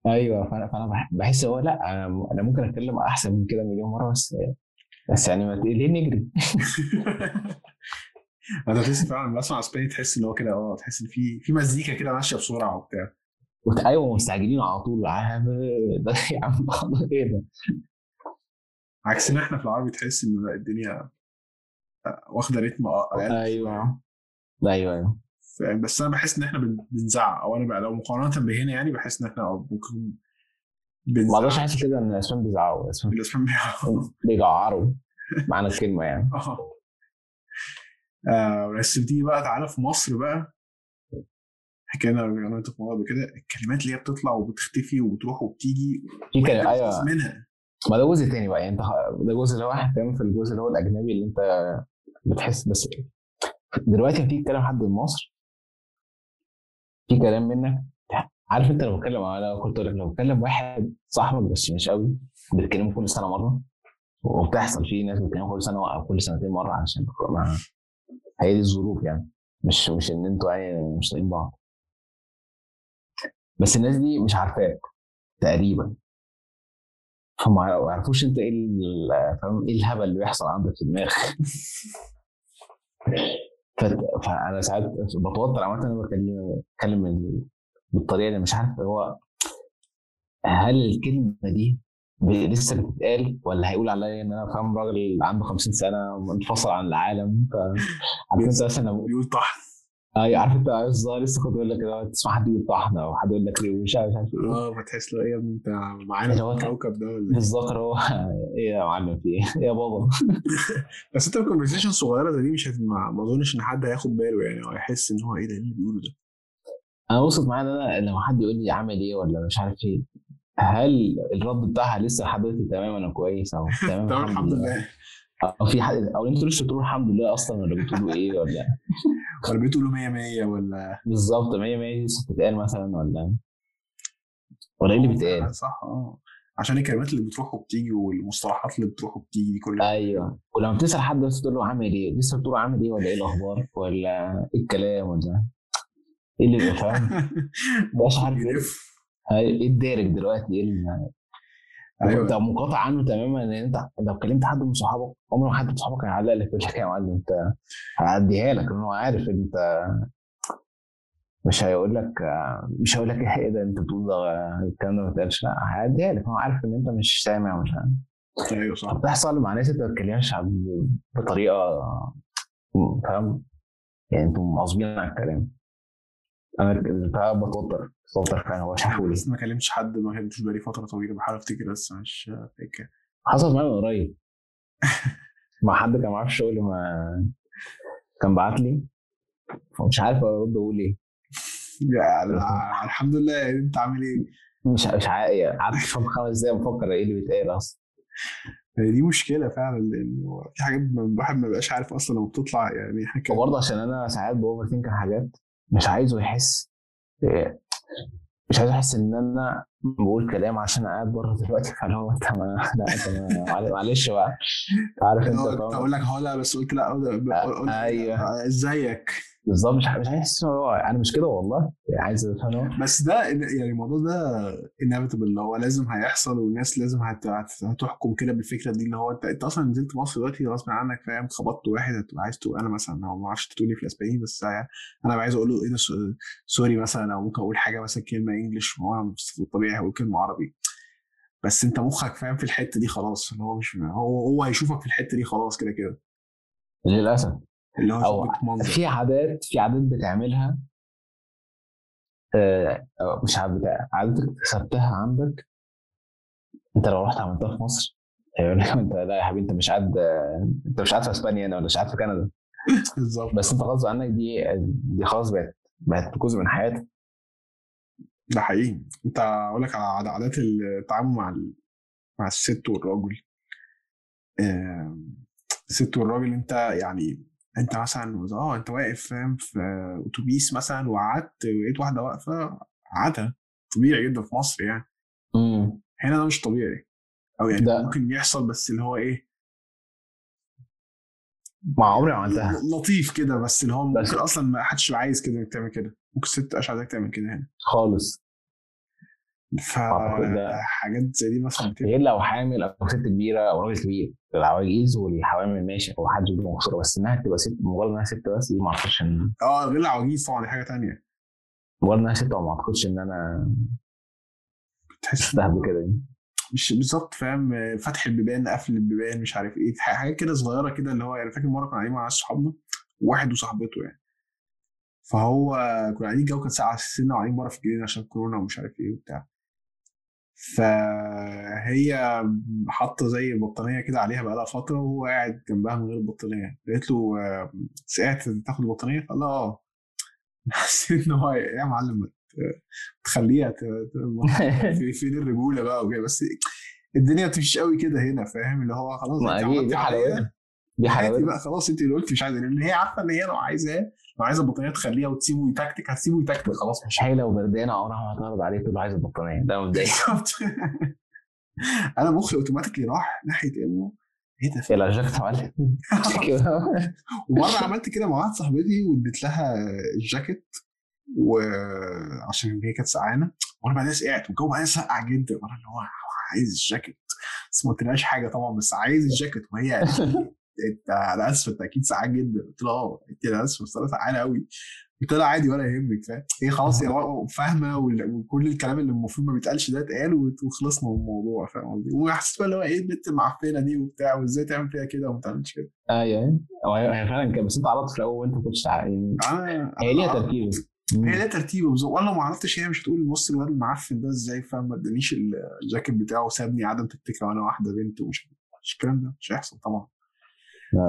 أيوه. فانا فأنا بح- بحس هو لأ أنا أنا ممكن أتكلم أحسن من كده مليون مرة بس بس يعني ما ليه نجري؟ [laughs] أنا تحس فعلا لما بسمع أسباني تحس إن هو كده آه تحس إن في في مزيكا كده ماشية بسرعة وبتاع. وت- أيوه مستعجلين على طول. [laughs] ده يا عم إيه ده؟ عكسنا إحنا في العربي تحس إن الدنيا واخدة رتم أقل أيوه. أيوه أيوه. فاهم؟ بس أنا بحس إن إحنا بن- بنزعق أو أنا بقى لو مقارنة بهنا يعني بحس إن إحنا ممكن ما أقدرش بنزعق. أحس كده إن الاسبان بيزعقوا الاسبان [laughs] بيجعروا معنى الكلمة يعني. [laughs] آه. آه، بس بتيجي بقى تعالى في مصر بقى. حكينا أنا وانت في كده الكلمات اللي هي بتطلع وبتختفي وبتروح وبتيجي في بتحس أيوه. منها. ما ده جزء تاني بقى يعني أنت ده جزء اللي هو واحد فاهم في الجزء اللي هو الأجنبي اللي أنت بتحس بس. دلوقتي لما تيجي تتكلم حد من مصر في كلام منك عارف أنت لو بتكلم أنا كنت أقول لك لو بتكلم واحد صاحبك بس مش قوي بتكلمه كل سنة مرة وبتحصل في ناس بتكلمه كل سنة أو كل سنتين مرة عشان هي دي الظروف يعني مش مش إن أنتوا يعني مش طايقين بعض. بس الناس دي مش عارفاك تقريبا. فما يعرفوش أنت إيه فاهم؟ إيه الهبل اللي بيحصل عندك في دماغك. [laughs] فأنا ساعات بتوتر. عامة أنا بكلم بتكلم ال- بالطريقة اللي مش عارف هو هل الكلمة دي لسه بتتقال ولا هيقول عليا إن أنا فاهم؟ راجل عنده 50 سنة منفصل عن العالم ف عارف انت مثلا لو بيقول طحن اي عارف انت الظاهر لسه كنت أقول لك كده تسمع حد يقول طحنه أو حد يقول لك عارف مش عارف إيه. آه فتحس له إيه يا ابني أنت معانا في الكوكب ده ولا إيه؟ بالظبط هو [laughs] إيه يا معلم في إيه؟ إيه يا بابا؟ [laughs] بس أنت ال conversation صغيرة زي دي مش ما أظنش إن حد هياخد باله يعني أو يحس إن هو إيه ده إيه اللي بيقوله ده؟ أنا وصلت معايا إن أنا لما حد يقول لي عامل إيه ولا مش عارف إيه هل الرد بتاعها لسه لحد دلوقتي تمام أنا كويس أو [laughs] تمام الحمد لله. أو في حد أو أنتوا لسه بتقولوا الحمد لله أصلا ولا بتقولوا إيه ولا؟ [laughs] ولا بتقولوا 100 100 ولا؟ بالظبط 100 100 لسه بتتقال مثلا ولا؟ ولا إيه اللي بيتقال؟ صح آه. عشان الكلمات اللي بتروح وبتيجي والمصطلحات اللي بتروح وبتيجي دي كلها أيوه. ولما بتسأل حد بس تقول له عامل إيه؟ لسه بتقول له عامل إيه ولا إيه الأخبار؟ ولا إيه الكلام ولا؟ إيه اللي بيبقى فاهم؟ [laughs] مش عارف. بيلف. إيه الدارج دلوقتي؟ إيه أيوه. انت منقطع عنه تماما إن أنت لو كلمت حد من صحابك عمر ما حد من صحابك هيعلق لك يقول لك يا معلم أنت هعديها لك لأن هو عارف أنت مش هيقول لك مش هيقول لك إيه ده أنت بتقول ده الكلام ده ما اتقالش لا هيعديها لك. هو عارف إن أنت مش سامع ومش عارف أيوه صح. بتحصل مع ناس أنت ما بتتكلمش بطريقة فاهم؟ يعني أنتم مغصوبين عن الكلام. أنا بتوتر. بتوتر فعلا هو بس ما كلمتش حد ما كلمتش بقالي فترة طويلة بحاول أفتكر بس مش فاكر. حصلت معايا من قريب. [laughs] مع حد كان معاه في الشغل ما كان بعت لي فمش عارف أرد أقول إيه. يعني الحمد لله يعني أنت عامل إيه؟ مش مش عارف قعدت فاهم خمس دقايق بفكر إيه اللي بيتقال أصلا. دي مشكلة فعلا لأنه في حاجات الواحد ما بيبقاش عارف أصلا لما بتطلع يعني كان- وبرضه عشان أنا ساعات بأوفر ثينك حاجات مش عايزه يحس إيه، مش عايز أحس إن أنا بقول كلام عشان قاعد بره دلوقتي. فاللي هو انت لا معلش بقى. عارف أنت أقول لك هو لا بس قلت لا. آه، إزيك؟ بالظبط. مش مش إن هو أنا مش كده والله. عايز أفهم. بس ده يعني الموضوع ده انيفيتبل اللي هو لازم هيحصل والناس لازم هت- هت- هتحكم كده بالفكرة دي اللي هو أنت أنت أصلا نزلت مصر دلوقتي غصب عنك فاهم؟ خبطت واحد هتبقى عايز تقول أنا مثلا ما أعرفش تقولي في الأسباني بس يعني أنا عايز أقول له إيه ده so- sorry مثلا أو ممكن أقول حاجة مثلا كلمة English وأنا في الطبيعي هقول كلمة عربي. بس أنت مخك فاهم في الحتة دي خلاص اللي هو مش هو هو هيشوفك في الحتة دي خلاص كده كده. للأسف. اللي هو أو منظر. في عادات في عادات بتعملها. آه، مش بتاع عادتك اكتسبتها عندك. أنت لو رحت عملتها في مصر هيقول لك أنت لا يا حبيبي أنت مش قاعد أنت مش قاعد في أسبانيا هنا ولا مش قاعد في كندا. [laughs] بالظبط. بس أنت غصب عنك دي دي خلاص بقت بقت جزء من حياتك. ده حقيقي. أنت أقول لك على عادات التعامل مع ال... مع الست والراجل. الست والراجل أنت يعني أنت مثلا آه أنت واقف فاهم في أتوبيس مثلا وقعدت ولقيت واحدة واقفة قعدها. طبيعي جدا في مصر يعني. امم هنا ده مش طبيعي. أو يعني ده- ممكن يحصل بس اللي هو إيه؟ ما عمري ما عملتها. لطيف كده بس اللي هو بس- ممكن أصلا ما حدش عايز كده انك تعمل كده. ممكن الست تبقاش عايزاك تعمل كده هنا. خالص. فحاجات زي دي مثلا غير لو حامل أو ست كبيرة أو راجل كبير. العواجيز والحوامل ماشي أو حد يجيب مقصوره بس إنها تبقى ست مجرد إنها ست بس دي ما أعتقدش إن آه غير العواجيز طبعا دي حاجة تانية. مجرد إنها ست ما أعتقدش إن أنا بتحس شفتها قبل كده يعني. مش بالظبط فاهم؟ فتح البيبان قفل البيبان مش عارف إيه حاجات كده صغيرة كده اللي هو يعني فاكر مرة كنا قاعدين مع ناس صحابنا واحد وصاحبته يعني. فهو كنا قاعدين الجو كان ساقع سنه وقاعدين بره في الجنينة عشان كورونا ومش عارف إيه وبتاع. فهي حاطة زي بطانية كده عليها بقالها فترة وهو قاعد جنبها من غير البطانيه قالت له آه، ساعت تاخد البطانية؟ قال آه. [laughs] حسيت إن هو يا معلم تخليها [laughs] في فين الرجولة بقى وكده. بس الدنيا مش قوي كده هنا فاهم؟ اللي هو خلاص ما دي حلاوتها دي حلاوتها. بقى خلاص أنت اللي قلتي مش عايزة لأن هي عارفة إن هي لو عايزاه لو عايزه البطانيه تخليها وتسيبه يتكتك هتسيبه يتكتك. خلاص مش هي لو بردانه عمرها ما هتعرض عليه تقول له عايز البطانية. ده مبدئيا. بالظبط. [laughs] أنا مخي أوتوماتيكلي راح ناحية إنه إيه ده؟ يا معلم؟ [laughs] كده ومرة عملت كده مع واحدة صاحبتي واديت لها الجاكيت وعشان هي كانت سقعانة. وأنا بعدين سقعت والجو بعدين سقع جدا. وأنا اللي هو عايز الجاكيت بس ما قلتلهاش حاجة طبعا بس عايز الجاكيت. وهي انت أنا اسف انت أكيد سقعان جدا. قلت لها آه قلت لها اسف بس أنا سقعانه قوي قلت لها عادي ولا يهمك فاهم؟ هي خلاص هي فاهمة وال- وكل الكلام اللي المفروض ما بيتقالش ده اتقال وخلصنا من الموضوع فاهم قصدي؟ وحسيت بقى اللي هو إيه البنت المعفنة دي وبتاع وازاي تعمل فيها كده وما تعملش كده. أيوه هو هي فعلا كده بس أنت عرضت في الأول وأنت ما كنتش يعني أنا هي ليها تركيب هي ليها ترتيب بالظبط وأنا لو ما عرفتش هي مش هتقول بص الواد المعفن ده إزاي فاهم؟ ما ادانيش الجاكيت بتاعه وسابني عدم تكتيكه وأنا واحدة بنت ومش مش الكلام ده مش هيحصل طبعا.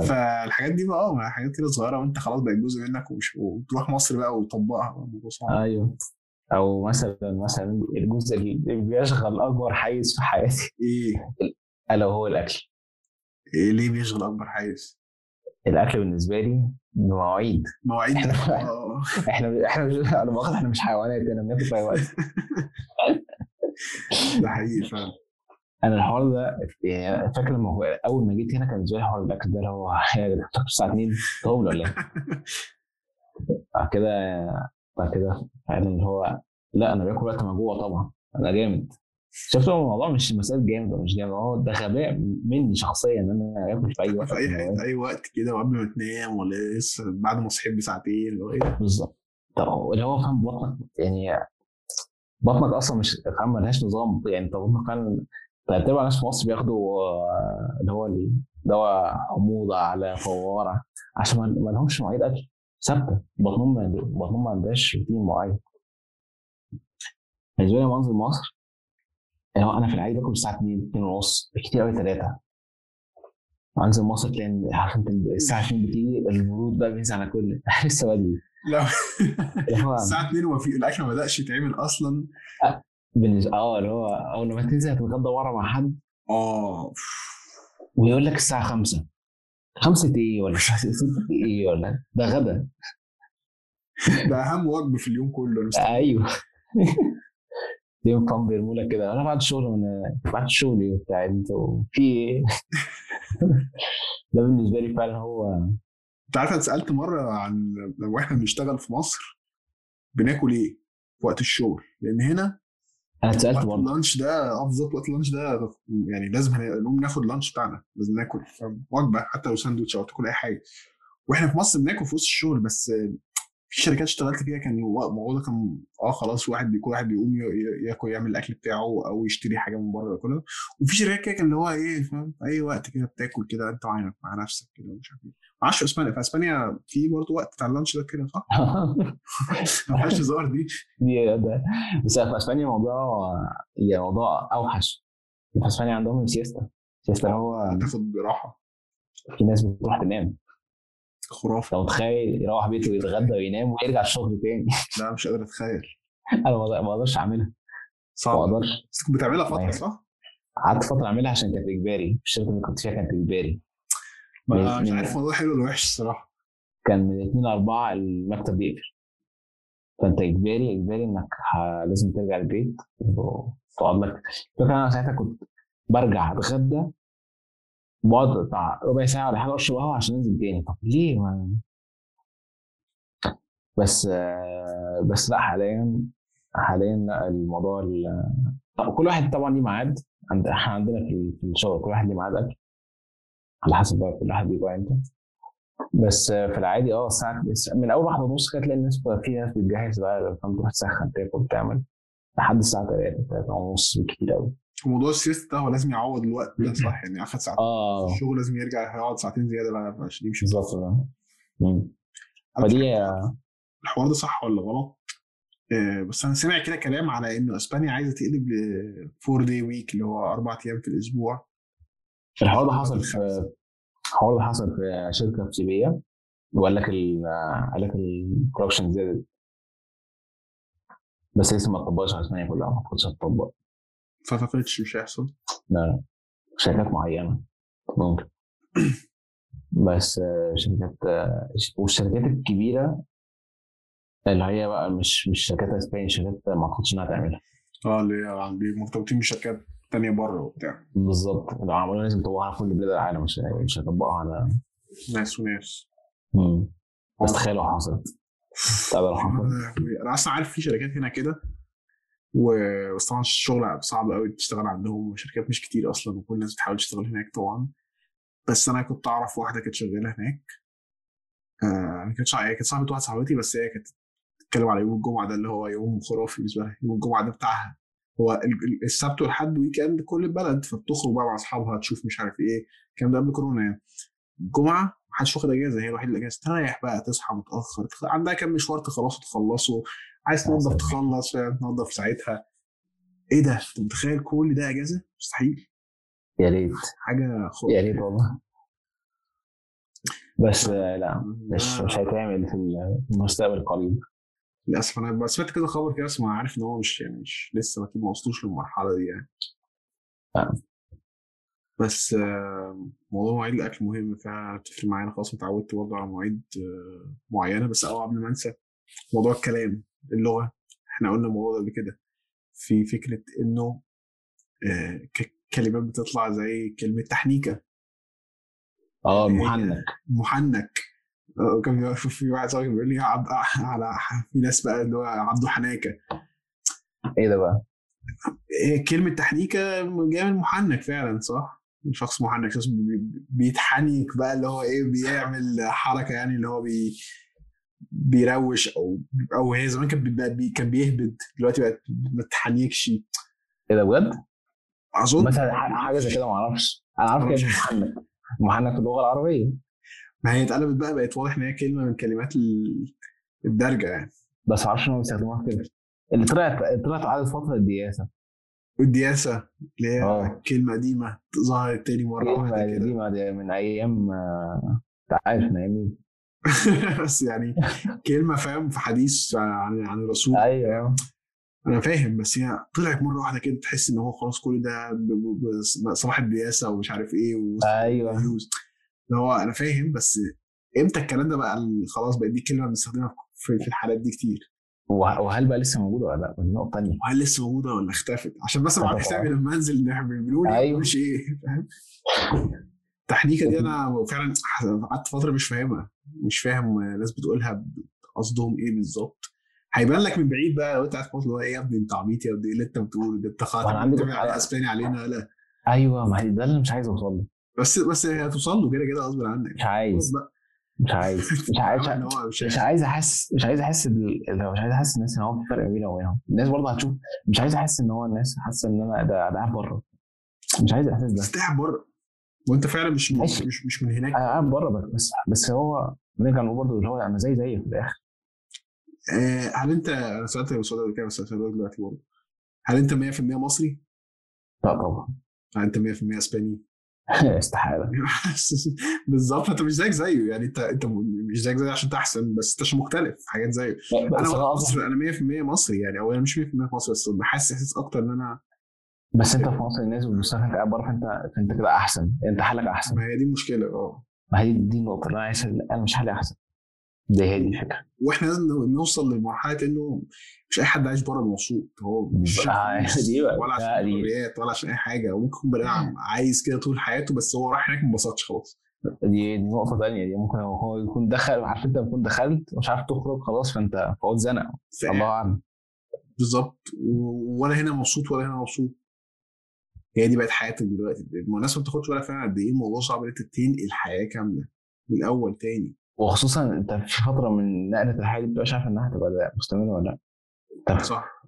فالحاجات دي بقى آه حاجات كده صغيرة وانت خلاص بقت جزء منك ومش وتروح مصر بقى وتطبقها الموضوع صعب. أيوه. أو مثلا مثلا الجزء اللي بيشغل أكبر حيز في حياتي. إيه؟ ألا وهو الأكل. إيه ليه بيشغل أكبر حيز؟ الأكل بالنسبة لي مواعيد. مواعيد. إحنا- آه. [laughs] إحنا إحنا مش انا إحنا مش حيوانات أنا بناكل في اي وقت ده حقيقي فعلا. أنا الحوار ده يعني فاكر لما أول ما جيت هنا كان لي حوار الاكل ده اللي هو بتاكل الساعة 2 طول ولا إيه؟ [laughs] بعد كده بعد كده فعلا اللي هو لا أنا باكل وقت ما جوه طبعا. أنا جامد. شفت الموضوع؟ مش مسألة جامد ولا مش جامد. هو ده غباء مني شخصيا إن أنا آكل في أي وقت. [laughs] في اي حتة في أي وقت كده وقبل ما تنام ولا لسه بعد ما صحيت بساعتين اللي هو إيه؟ بالظبط. طب اللي هو فاهم بطنك يعني بطنك أصلا مش فاهم ملهاش نظام. يعني انت بطنك فعلا ارباع الناس في مصر بياخدوا اللي هو دواء حموضه على فوارة عشان ما لهمش مواعيد أكل ثابتة. بطنهم بطنهم ما عندهاش روتين معين. بالنسبة لي منزل مصر اللي هو أنا في العادي باكل الساعة 2 2 ونص بكتير قوي 3 انزل مصر تلاقي عارف أنت الساعة 2 بتيجي البرود بقى بينزل على كل [laughs] لسه بدري. لا. الساعة 2 وفي الأكل ما بدأش يتعمل أصلا. بالنسبة آه اللي هو أول لما تنزل هتتغدى ورا مع حد. آه ويقول لك الساعة 5 خمسة إيه ولا الساعة 6 إيه ولا؟ ده غدا. ده أهم وجبة في اليوم كله. أيوه. [laughs] يوم فان بيرموا لك كده. أنا بعد الشغل من بعد الشغل وبتاع أنتوا في إيه؟ [laughs] ده بالنسبة لي فعلا هو أنت عارف أنا سألت مرة عن لو إحنا بنشتغل في مصر بناكل إيه في وقت الشغل؟ لأن هنا أنا اتسألت وقت برضه. اللانش ده آه بالظبط وقت اللانش ده يعني لازم نقوم ناخد اللانش بتاعنا لازم ناكل؟ وجبة حتى لو ساندوتش أو تاكل أي حاجة. وإحنا في مصر بناكل في وسط الشغل بس في شركات اشتغلت فيها كان الموضوع ده كان آه خلاص واحد بي- كل واحد بيقوم ياكل يعمل الأكل بتاعه أو يشتري حاجة من بره ياكلها وفي شركات كده كان اللي هو إيه فاهم؟ أي وقت كده بتاكل كده أنت وعينك مع نفسك كده ومش عارف إيه. ما أعرفش في اسبانيا في إسبانيا في برضه وقت بتاع اللانش ده كده صح؟ [laughs] ما فيهاش هزار دي. دي ده؟ بس في إسبانيا موضوع يعني موضوع أوحش. في إسبانيا عندهم السياستا السياستا اللي هو تاخد راحه في ناس بتروح تنام. خرافة. لو متخيل يروح بيته ويتغدى وينام ويرجع الشغل تاني. [laughs] لا مش قادر أتخيل. أنا ما ما أقدرش أعملها. ما صعب أقدرش. بس كنت بتعملها فترة أيوة. صح؟ قعدت فترة أعملها عشان كانت إجباري. الشركة اللي كنت فيها كانت إجباري. ما مش عارف الموضوع حلو ولا وحش الصراحة. كان من 2 ل 4 المكتب بيقفل فأنت إجباري إجباري إنك لازم ترجع البيت وتقعد لك. الفكرة أنا ساعتها كنت برجع أتغدى بقعد بتاع ربع ساعة ولا حاجة أشرب قهوة عشان أنزل تاني. طب ليه ما بس بس لا حاليا حاليا لا الموضوع ال- طب كل واحد طبعا ليه ميعاد. عند إحنا [laughs] عندنا في في الشغل كل واحد ليه ميعاد أكل. على حسب بقى كل واحد بيجوع إمتى. بس آه، في العادي آه الساعة من أول واحدة ونص كده تلاقي الناس بقى- في ناس بتجهز بقى فاهم؟ تروح تسخن تاكل تعمل لحد الساعة 3 3 ونص بالكتير قوي موضوع السياسة ده هو لازم يعوض الوقت ده صح؟ [clears throat] يعني اخد ساعتين آه. الشغل لازم يرجع يقعد ساعتين زيادة بقى عشان يمشي. بالظبط فدي الحوار ده صح ولا غلط؟ آه، بس أنا سامع كده كلام على إنه إسبانيا عايزة تقلب ل 4 داي ويك اللي هو أربع أيام في الأسبوع. الحوار ده حصل في الحوار ده حصل في شركة في سيبيا وقال لك ال قال لك الكوربشن زادت. بس لسه ما اتطبقش على اسبانيا كلها ما اعتقدش هتطبق. ما اعتقدش مش هيحصل. لا لا. شركات معينة. ممكن. [clears throat] بس آه، شركات آه، والشركات الكبيرة اللي هي بقى مش مش شركات اسبانيا شركات ما اعتقدش إنها تعملها آه اللي هي مرتبطين بشركات. تانية بره وبتاع. بالظبط. لو عملوها لازم يطبقوها على كل بلاد العالم مش مش هيطبقوها على ناس وناس. بس تخيل لو حصلت. طب لو حصلت أنا أصلا عارف في شركات هنا كده و- بس طبعا الشغل صعب قوي تشتغل عندهم شركات مش كتير أصلا وكل الناس بتحاول تشتغل هناك طبعا. بس أنا كنت أعرف واحدة كانت شغالة هناك. آه هي كانت صاحبة واحدة صاحبتي بس هي كانت بتتكلم على يوم الجمعة ده اللي هو يوم خرافي بالنسبة لها يوم الجمعة ده بتاعها. هو ال- ال- السبت والحد weekend كل البلد فبتخرج بقى مع أصحابها تشوف مش عارف إيه الكلام ده قبل كورونا يعني. الجمعه محدش واخد أجازة هي الوحيدة اللي أجازة. تريح بقى تصحى متأخر عندها كام مشوار تخلصه تخلصه. عايز تنظف سلام. تخلص تنظف ساعتها. إيه ده؟ أنت متخيل كل ده أجازة؟ مستحيل. يا ريت. حاجة خرافيه يا ريت والله. بس آه، لا. مش مش هيتعمل في المستقبل القريب. للأسف أنا بس سمعت كده خبر كده بس ما عارف إن هو مش يعني مش لسه أكيد ما وصلوش للمرحلة دي يعني. آه. بس موضوع مواعيد الأكل مهم فعلا بتفرق معايا أنا خلاص اتعودت برضه على مواعيد آه، معينة بس آه قبل ما أنسى موضوع الكلام اللغة. إحنا قلنا الموضوع ده قبل كده. في فكرة إنه آه، كلمات بتطلع زي كلمة تحنيكة. آه محنك. آه، كان في واحد صاحبي بيقول لي عب... على في ناس بقى اللي هو عبده حناكة إيه ده بقى؟ إيه كلمة تحنيكة جاية من محنك فعلا صح؟ شخص محنك شخص بي- بيتحنك بقى اللي هو إيه بيعمل حركة يعني اللي هو بي بيروش أو أو هي زمان كان بي كان بيهبد دلوقتي بقت ما تحنيكش إيه ده بجد؟ أظن مثلا ح- حاجة زي كده ما أعرفش أنا عارف كلمة محنك محنك في اللغة العربية ما هي اتقلبت بقى بقت واضح إن هي كلمة من كلمات ال- الدرجة يعني. بس ما أعرفش إن هم بيستخدموها كده. اللي طلعت طلعت قعدت فترة الدياسة. والدياسة اللي هي آه. كلمة قديمة ظهرت تاني مرة كلمة واحدة كده. قديمة دي من أيام أنت عارف من أيام مين؟ [laughs] بس يعني كلمة فاهم في حديث عن عن الرسول. أيوه. أنا فاهم بس هي طلعت مرة واحدة كده تحس إن هو خلاص كل ده صباح الدياسة ومش عارف إيه أيوه. اللي هو أنا فاهم بس إمتى الكلام ده بقى خلاص بقت دي كلمة بنستخدمها في في الحالات دي كتير. وه- وهل بقى لسه موجودة ولا لأ؟ دي نقطة ثانية وهل لسه موجودة ولا اختفت؟ عشان بس ابقى حسابي لما أنزل إن بيقولوا لي أيوة. مش إيه فاهم؟ التحنيكه دي أنا فعلا قعدت فترة مش فاهمها مش فاهم ناس بتقولها قصدهم إيه بالظبط. هيبان لك من بعيد بقى لو انت قاعد اللي هو إيه يا ابني أنت عبيط يا ابني إيه اللي أنت بتقوله ده؟ أنت خاطر كنت- على اسباني علينا لا. أيوه ما ده اللي مش عايز أوصل له. بس بس هي هتوصل له كده كده غصب عنك. مش عايز. مش عايز. [laughs] مش عايز. مش مش عايز. احس مش عايز أحس مش عايز أحس الناس إن هو في فرق بيني وبينهم. الناس برضه هتشوف مش عايز أحس إن هو الناس حاسة إن أنا ده قاعد بره. مش عايز الإحساس ده. قاعد بره. وأنت فعلا مش ماشي. مش مش من هناك. أنا قاعد بره بس بس هو نرجع نقول برضه اللي هو أنا زي زيك في الآخر. آه، هل انت أنا سالتك السؤال ده قبل كده بس هسألك دلوقتي برضه. هل أنت 100% مصري؟ لا طبعا. هل أنت 100% إسباني؟ [laughs] استحالة. [laughs] بالظبط انت مش زيك زيه يعني انت انت مش زيك زيه عشان انت احسن بس انت عشان مختلف حاجات زيه أنا مصري أنا 100% مصري يعني أو أنا مش 100% في مصر بس بحس إحساس أكتر إن أنا بس أنت في مصر الناس بتبص لك أنت قاعد بره فانت فانت كده أحسن أنت حالك أحسن. ما هي دي المشكلة آه. ما هي دي النقطة أنا عايز أنا مش حالي أحسن. دي هي دي الفكرة. وإحنا لازم نوصل لمرحلة إنه مش أي حد عايش بره مبسوط. هو مش آه، فلوس دي بقى. ولا لا، عشان دي- حريات ولا عشان أي حاجة. وممكن يكون بني آدم [laughs] عايز كده طول حياته بس هو راح هناك ما انبسطش خلاص. دي دي نقطة ثانية دي. ممكن هو يكون دخل عارف أنت بتكون دخلت مش عارف تخرج خلاص فأنت فهو اتزنق الله أعلم. بالظبط. ولا هنا مبسوط ولا هنا مبسوط. هي دي بقت حياتك دلوقتي. الناس ما بتاخدش بالها فعلا قد إيه الموضوع صعب إن أنت تنقل الحياة كاملة من الأول تاني. وخصوصا أنت في فترة من نقلة الحياة دي بتبقاش عارف إنها هتبقى مستمرة ولا لأ؟ أنت صح.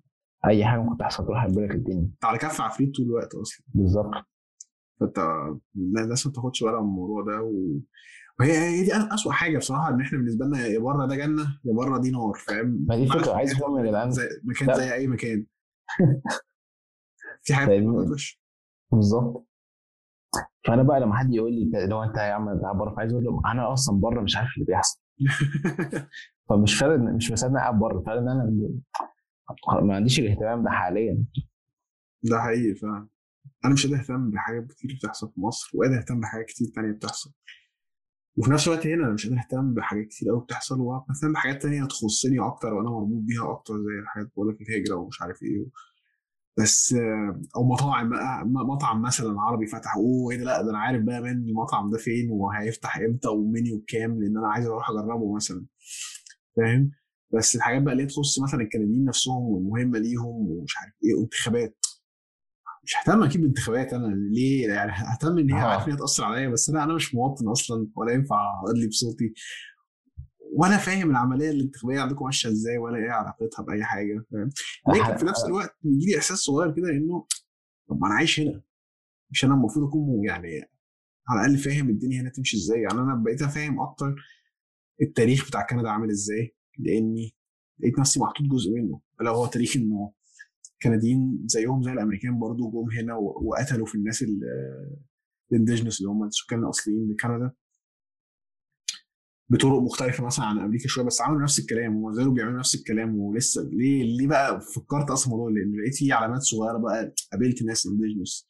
أي حاجة ممكن تحصل تروح بالك الدنيا انت على كف عفريت طول الوقت أصلا. بالظبط. فأنت الناس ما بتاخدش بالها من الموضوع ده و... وهي هي دي اسوء حاجة بصراحة إن إحنا بالنسبة لنا يا بره ده جنة يا بره دي نار فاهم؟ ما دي الفكرة عايز افهم يا جدعان. زي مكان. زي أي مكان. [laughs] في حاجات وحشه بالظبط. فأنا بقى لما حد يقول لي لو أنت يا عم بره فعايز أقول له أنا أصلا بره مش عارف اللي بيحصل. [laughs] فمش فارق مش أنا قاعد بره فارق إن أنا ما عنديش الاهتمام ده حاليا. ده حقيقي فعلا. أنا مش قادر أهتم بحاجات كتير بتحصل في مصر وقادر أهتم بحاجات كتير تانية بتحصل. وفي نفس الوقت هنا أنا مش قادر أهتم بحاجات كتير قوي بتحصل وبهتم بحاجات تانية تخصني أكتر وأنا مربوط بيها أكتر زي الحاجات بقول لك الهجرة ومش عارف إيه بس آه، أو مطاعم مطعم مثلا عربي فتح أوه إيه ده لأ ده أنا عارف بقى من المطعم ده فين وهيفتح إمتى ومنيو بكام لأن أنا عايز أروح أجربه مثلا. فاهم؟ بس الحاجات بقى اللي تخص مثلا الكنديين نفسهم والمهمة ليهم ومش عارف إيه وانتخابات. مش ههتم أكيد بانتخابات أنا ليه؟ يعني ههتم إن هي آه. عارف إن هي تأثر عليا بس أنا أنا مش مواطن أصلا ولا ينفع ادلي بصوتي. ولا فاهم العملية الانتخابية عندكم ماشية إزاي ولا إيه علاقتها بأي حاجة فاهم؟ لكن في نفس الوقت بيجي لي إحساس صغير كده إنه طب ما أنا عايش هنا مش أنا المفروض أكون يعني على الأقل فاهم الدنيا هنا تمشي إزاي. يعني أنا بقيت فاهم أكتر التاريخ بتاع كندا عامل إزاي لأني لقيت نفسي محطوط جزء منه. اللي هو تاريخ إنه كنديين زيهم زي الأمريكان برضو جم هنا وقتلوا في الناس ال indigenous اللي هم السكان الأصليين لكندا. بطرق مختلفة مثلا عن أمريكا شوية بس عملوا نفس الكلام وما زالوا بيعملوا نفس الكلام ولسه ليه ليه بقى فكرت أصلا الموضوع؟ لأن لقيت فيه علامات صغيرة بقى قابلت ناس indigenous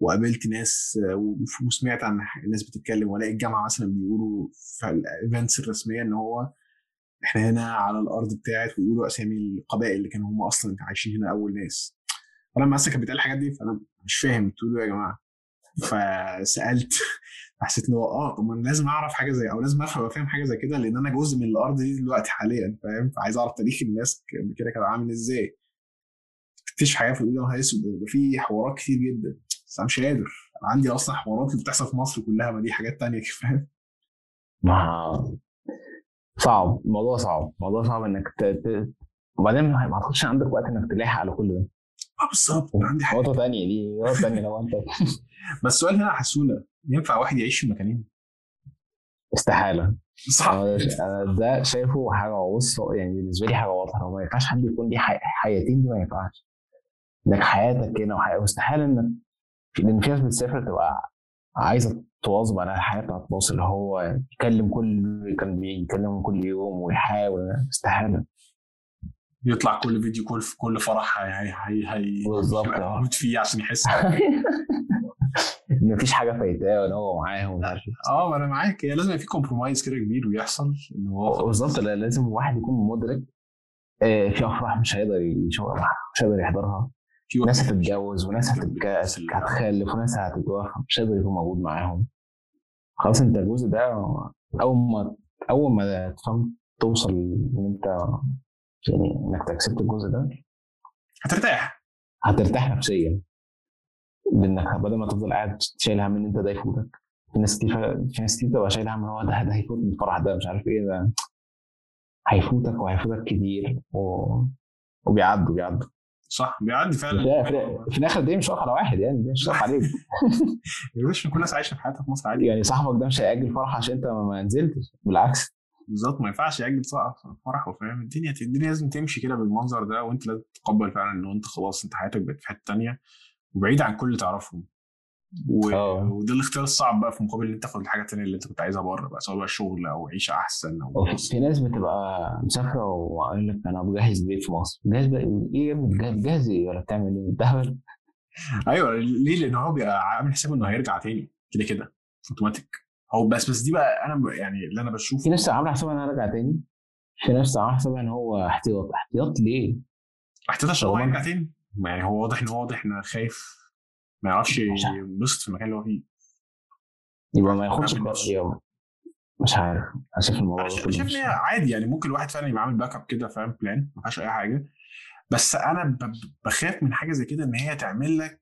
وقابلت ناس آه، وسمعت عن ناس بتتكلم وألاقي الجامعة مثلا بيقولوا في الايفنتس الرسمية إن هو إحنا هنا على الأرض بتاعت ويقولوا أسامي القبائل اللي كانوا هم أصلا عايشين هنا أول ناس. فلما مثلا كانت بتقال الحاجات دي فأنا مش فاهم بتقولوا إيه يا جماعة؟ فسألت حسيت ان هو آه طب ما أنا لازم أعرف حاجة زي أو لازم أفهم أفهم حاجة زي كده لأن أنا جزء من الأرض دي دلوقتي حاليا فاهم؟ فعايز أعرف تاريخ الناس كده كان عامل إزاي. تكتشف حاجات في يا اسود في حوارات كتير جدا. بس أنا مش قادر. أنا عندي أصلا حوارات اللي بتحصل في مصر كلها ما دي حاجات تانية فاهم؟ ما صعب. الموضوع صعب. الموضوع صعب إنك ت... وبعدين ما أعتقدش عندك وقت إنك تلاحق على كل ده. آه بالظبط عندي حاجة نقطة ثانية دي نقطة ثانية لو أنت [laughs] [laughs] بس السؤال هنا حسونة ينفع واحد يعيش في مكانين؟ استحالة. صح. أنا ده شايفه حاجة بص يعني بالنسبة لي حاجة واضحة هو ما ينفعش حد يكون ليه حي... حياتين دي ما ينفعش. إنك حياتك هنا وحياتك واستحاله انك لأن في ناس بتسافر تبقى عايزة تواظب على الحياة بتاعت مصر اللي هو يتكلم كل كان بيتكلم كل يوم ويحاول استحاله يطلع كل فيديو كل في كل فرح هي هي هي هي بالظبط، آه. موجود فيه عشان يحس ان [laughs] مفيش حاجة فايتاه وان هو معاهم ومش عارف إيه. آه ما أنا معاك هي لازم في كومبرومايز كده كبير ويحصل إن هو بالظبط لا- لازم الواحد يكون مدرك آه، في أفراح مش هيقدر يشوف مش هيقدر يحضرها في ناس واحد- هتتجوز وناس هتخلف وناس هتتوفى مش هيقدر يكون موجود معاهم خلاص أنت الجزء ده أول ما أول ما تفهم توصل إن أنت يعني إنك تكسبت الجزء ده هترتاح. هترتاح نفسيا. لأنك بدل ما تفضل قاعد شايل هم إن أنت ده يفوتك في ناس كتير في ناس كتير بتبقى شايله هم هو ده ده هيفوت من الفرح ده مش عارف إيه ده هيفوتك وهيفوتك كتير و... وبيعدوا بيعدوا. صح بيعدي فعلا. في, الآخر دي مش واقف على واحد يعني دي مش واقف عليك. [laughs] يا باشا كل الناس عايشة في حياتها في مصر عادي. يعني صاحبك ده مش هيأجل فرح عشان أنت ما نزلتش بالعكس. بالظبط ما ينفعش يأجل فرحه فاهم؟ الدنيا الدنيا لازم تمشي كده بالمنظر ده وأنت لازم تتقبل فعلا إن أنت خلاص أنت حياتك بقت في حتة تانية وبعيد عن كل اللي تعرفهم. و... آه. وده الاختيار الصعب بقى في مقابل إن أنت تاخد الحاجة التانية اللي أنت كنت عايزها بره بقى سواء بقى شغل أو عيشة أحسن أو في ناس بتبقى مسافرة وقال لك أنا بجهز بيت في مصر؟ جاهز بقى إيه يا ابني؟ إيه؟ ولا بتعمل إيه؟ بتهبل أيوه ليه؟ لأن هو بيبقى عامل حساب إنه هيرجع تاني كده كده أوتوماتيك. هو بس بس دي بقى أنا يعني اللي أنا بشوفه في ناس عاملة حسابها ان أنا ارجع تاني. في ناس عاملة حسابها إن هو احتياط. احتياط ليه؟ احتياط عشان هو. هيرجع تاني؟ يعني هو واضح إن هو واضح انه خايف ما يعرفش. ينبسط في المكان اللي هو فيه. يبقى ما ياخدش قرار مش عارف. شايف الموضوع أنا شايف إن عادي يعني ممكن الواحد فعلا يبقى عامل backup كده فاهم؟ plan ما فيهاش أي حاجة. بس أنا بخاف من حاجة زي كده إن هي تعمل لك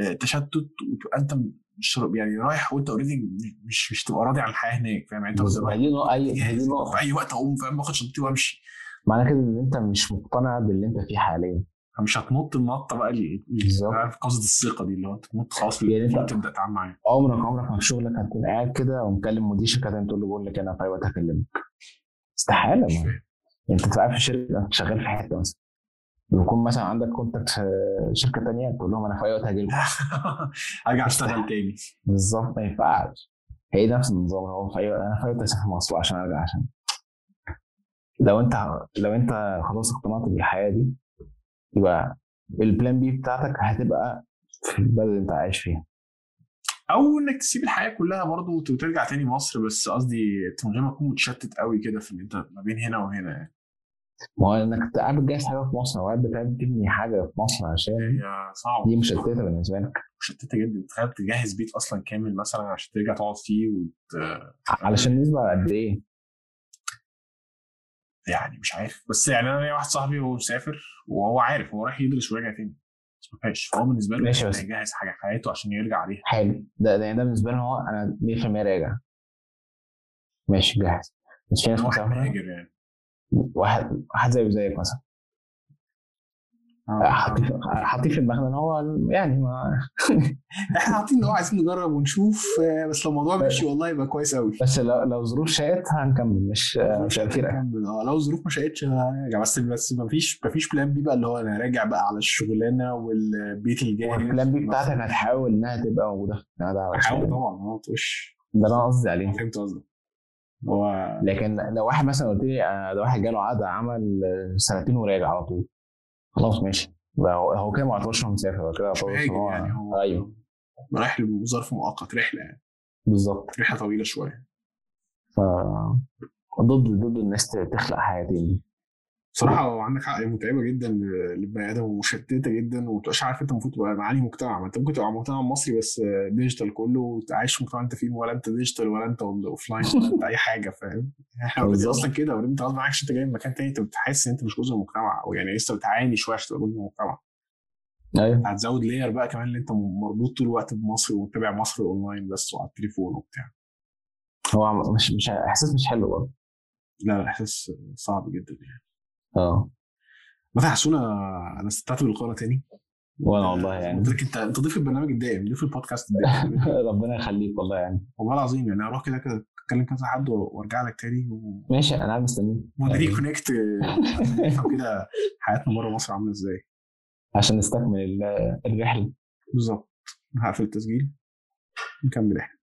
آه، تشتت وتبقى أنت مش يعني رايح وانت اوريدي مش مش تبقى راضي عن الحياة هناك فاهم؟ يعني انت هي دي جاهز نقطة. في أي وقت أقوم فاهم؟ باخد شنطتي وأمشي. معنى كده إن أنت مش مقتنع باللي أنت فيه حاليا. مش هتنط النطه بقى اللي بالظبط. عارف قصد الثقة دي اللي هو تنط خلاص يعني انت- تبدأ تتعامل معاه عمرك عمرك ما في شغلك هتكون قاعد كده ومكلم مدير تاني تقول له بقول لك أنا في أي وقت هكلمك. ما. فاهم. أنت تبقى قاعد في شركة شغال في حتة مثلا. يكون مثلا عندك contact في شركة تانية تقول لهم أنا في أي وقت هاجي لكم. [laughs] ارجع أشتغل تاني. بالظبط ما ينفعش. هي نفس النظام هو في أي وقت أنا في أي وقت اسافر مصر عشان أرجع عشان لو أنت لو أنت خلاص اقتنعت بالحياة دي يبقى ال plan B بتاعتك هتبقى في البلد اللي أنت عايش فيها. أو إنك تسيب الحياة كلها برضه وترجع تاني مصر بس قصدي من غير ما تكون متشتت قوي كده في ان أنت ما بين هنا وهنا يعني. ما هو إنك قاعد بتجهز حاجة في مصر أو قاعد بتعمل تبني حاجة في مصر عشان هي صعبة. دي مشتتة بالنسبة لك. مشتتة جدا. تخيل تجهز بيت أصلا كامل مثلا عشان ترجع تقعد فيه وت... علشان نسبة قد إيه؟ يعني مش عارف. بس يعني أنا ليا واحد صاحبي هو مسافر وهو عارف هو رايح يدرس وراجع تاني. بس ما فيهاش. فهو بالنسبة له ماشي بس- هيجهز حاجة في حياته عشان يرجع عليها. حلو. ده ده, ده بالنسبة لي هو أنا 100% راجع. ماشي جاهز. بس في ناس مسافرة؟ يعني. واحد واحد زيه زيك مثلا. حاطين حاطين في دماغنا إن هو يعني ما [laughs] إحنا حاطين إن هو عايزين نجرب ونشوف آه، بس لو الموضوع مشي والله يبقى كويس قوي بس لو لو ظروف شاءت هنكمل مش مش هنفرق نكمل. آه لو الظروف ما شاءتش هرجع بس بس ما فيش ما فيش plan B بقى اللي هو أنا راجع بقى على الشغلانة والبيت الجاهز. ال plan B بتاعتك هتحاول إنها تبقى موجودة. هحاول. طبعا. آه وش ده اللي أنا قصدي عليه. فهمت قصدك. هو لكن لو واحد مثلا قلت لي آه، ده واحد جاله عقد عمل سنتين وراجع على طول. خلاص ماشي. هو هو كده ما اعتبرش انه مسافر هو كده هو يعني. هو أيوه. رايح لظرف مؤقت رحلة يعني. بالظبط. رحلة طويلة شوية. ف ضد ضد الناس تخلق حياتين. دي بصراحة هو عندك حق هي متعبة جدا للبني آدم ومشتته جدا وما عارف أنت المفروض تبقى مع أنهي مجتمع. ما أنت ممكن تبقى مجتمع مصري بس digital كله وعايش في مجتمع أنت فيه ولا أنت digital ولا أنت offline ولا أنت أي حاجة فاهم؟ [laughs] إحنا already بالظبط. أصلا كده already انت غصب عنك انت جاي من مكان تاني أنت بتحس إن أنت مش جزء من المجتمع أو يعني لسه بتعاني شوية عشان تبقى جزء من المجتمع. أيوه. هتزود layer بقى كمان اللي أنت مربوط طول الوقت بمصر ومتابع مصر اونلاين بس وعلى التليفون وبتاع. هو مش مش إحساس مش حلو برضه. لا لا إحساس صعب جدا يعني. آه. مثلا حسونا أنا استمتعت باللقاء تاني. وأنا والله يعني. قلت لك أنت أنت ضيف البرنامج الدائم ضيف البودكاست الدائم. [laughs] ربنا يخليك والله يعني. والله العظيم يعني أروح كده كده أتكلم كذا حد وأرجع لك تاني و... ماشي أنا قاعد مستنيك ونري كونكت كده حياتنا بره مصر عاملة إزاي. عشان نستكمل ال- الرحلة. بالظبط. هقفل التسجيل. نكمل إحنا.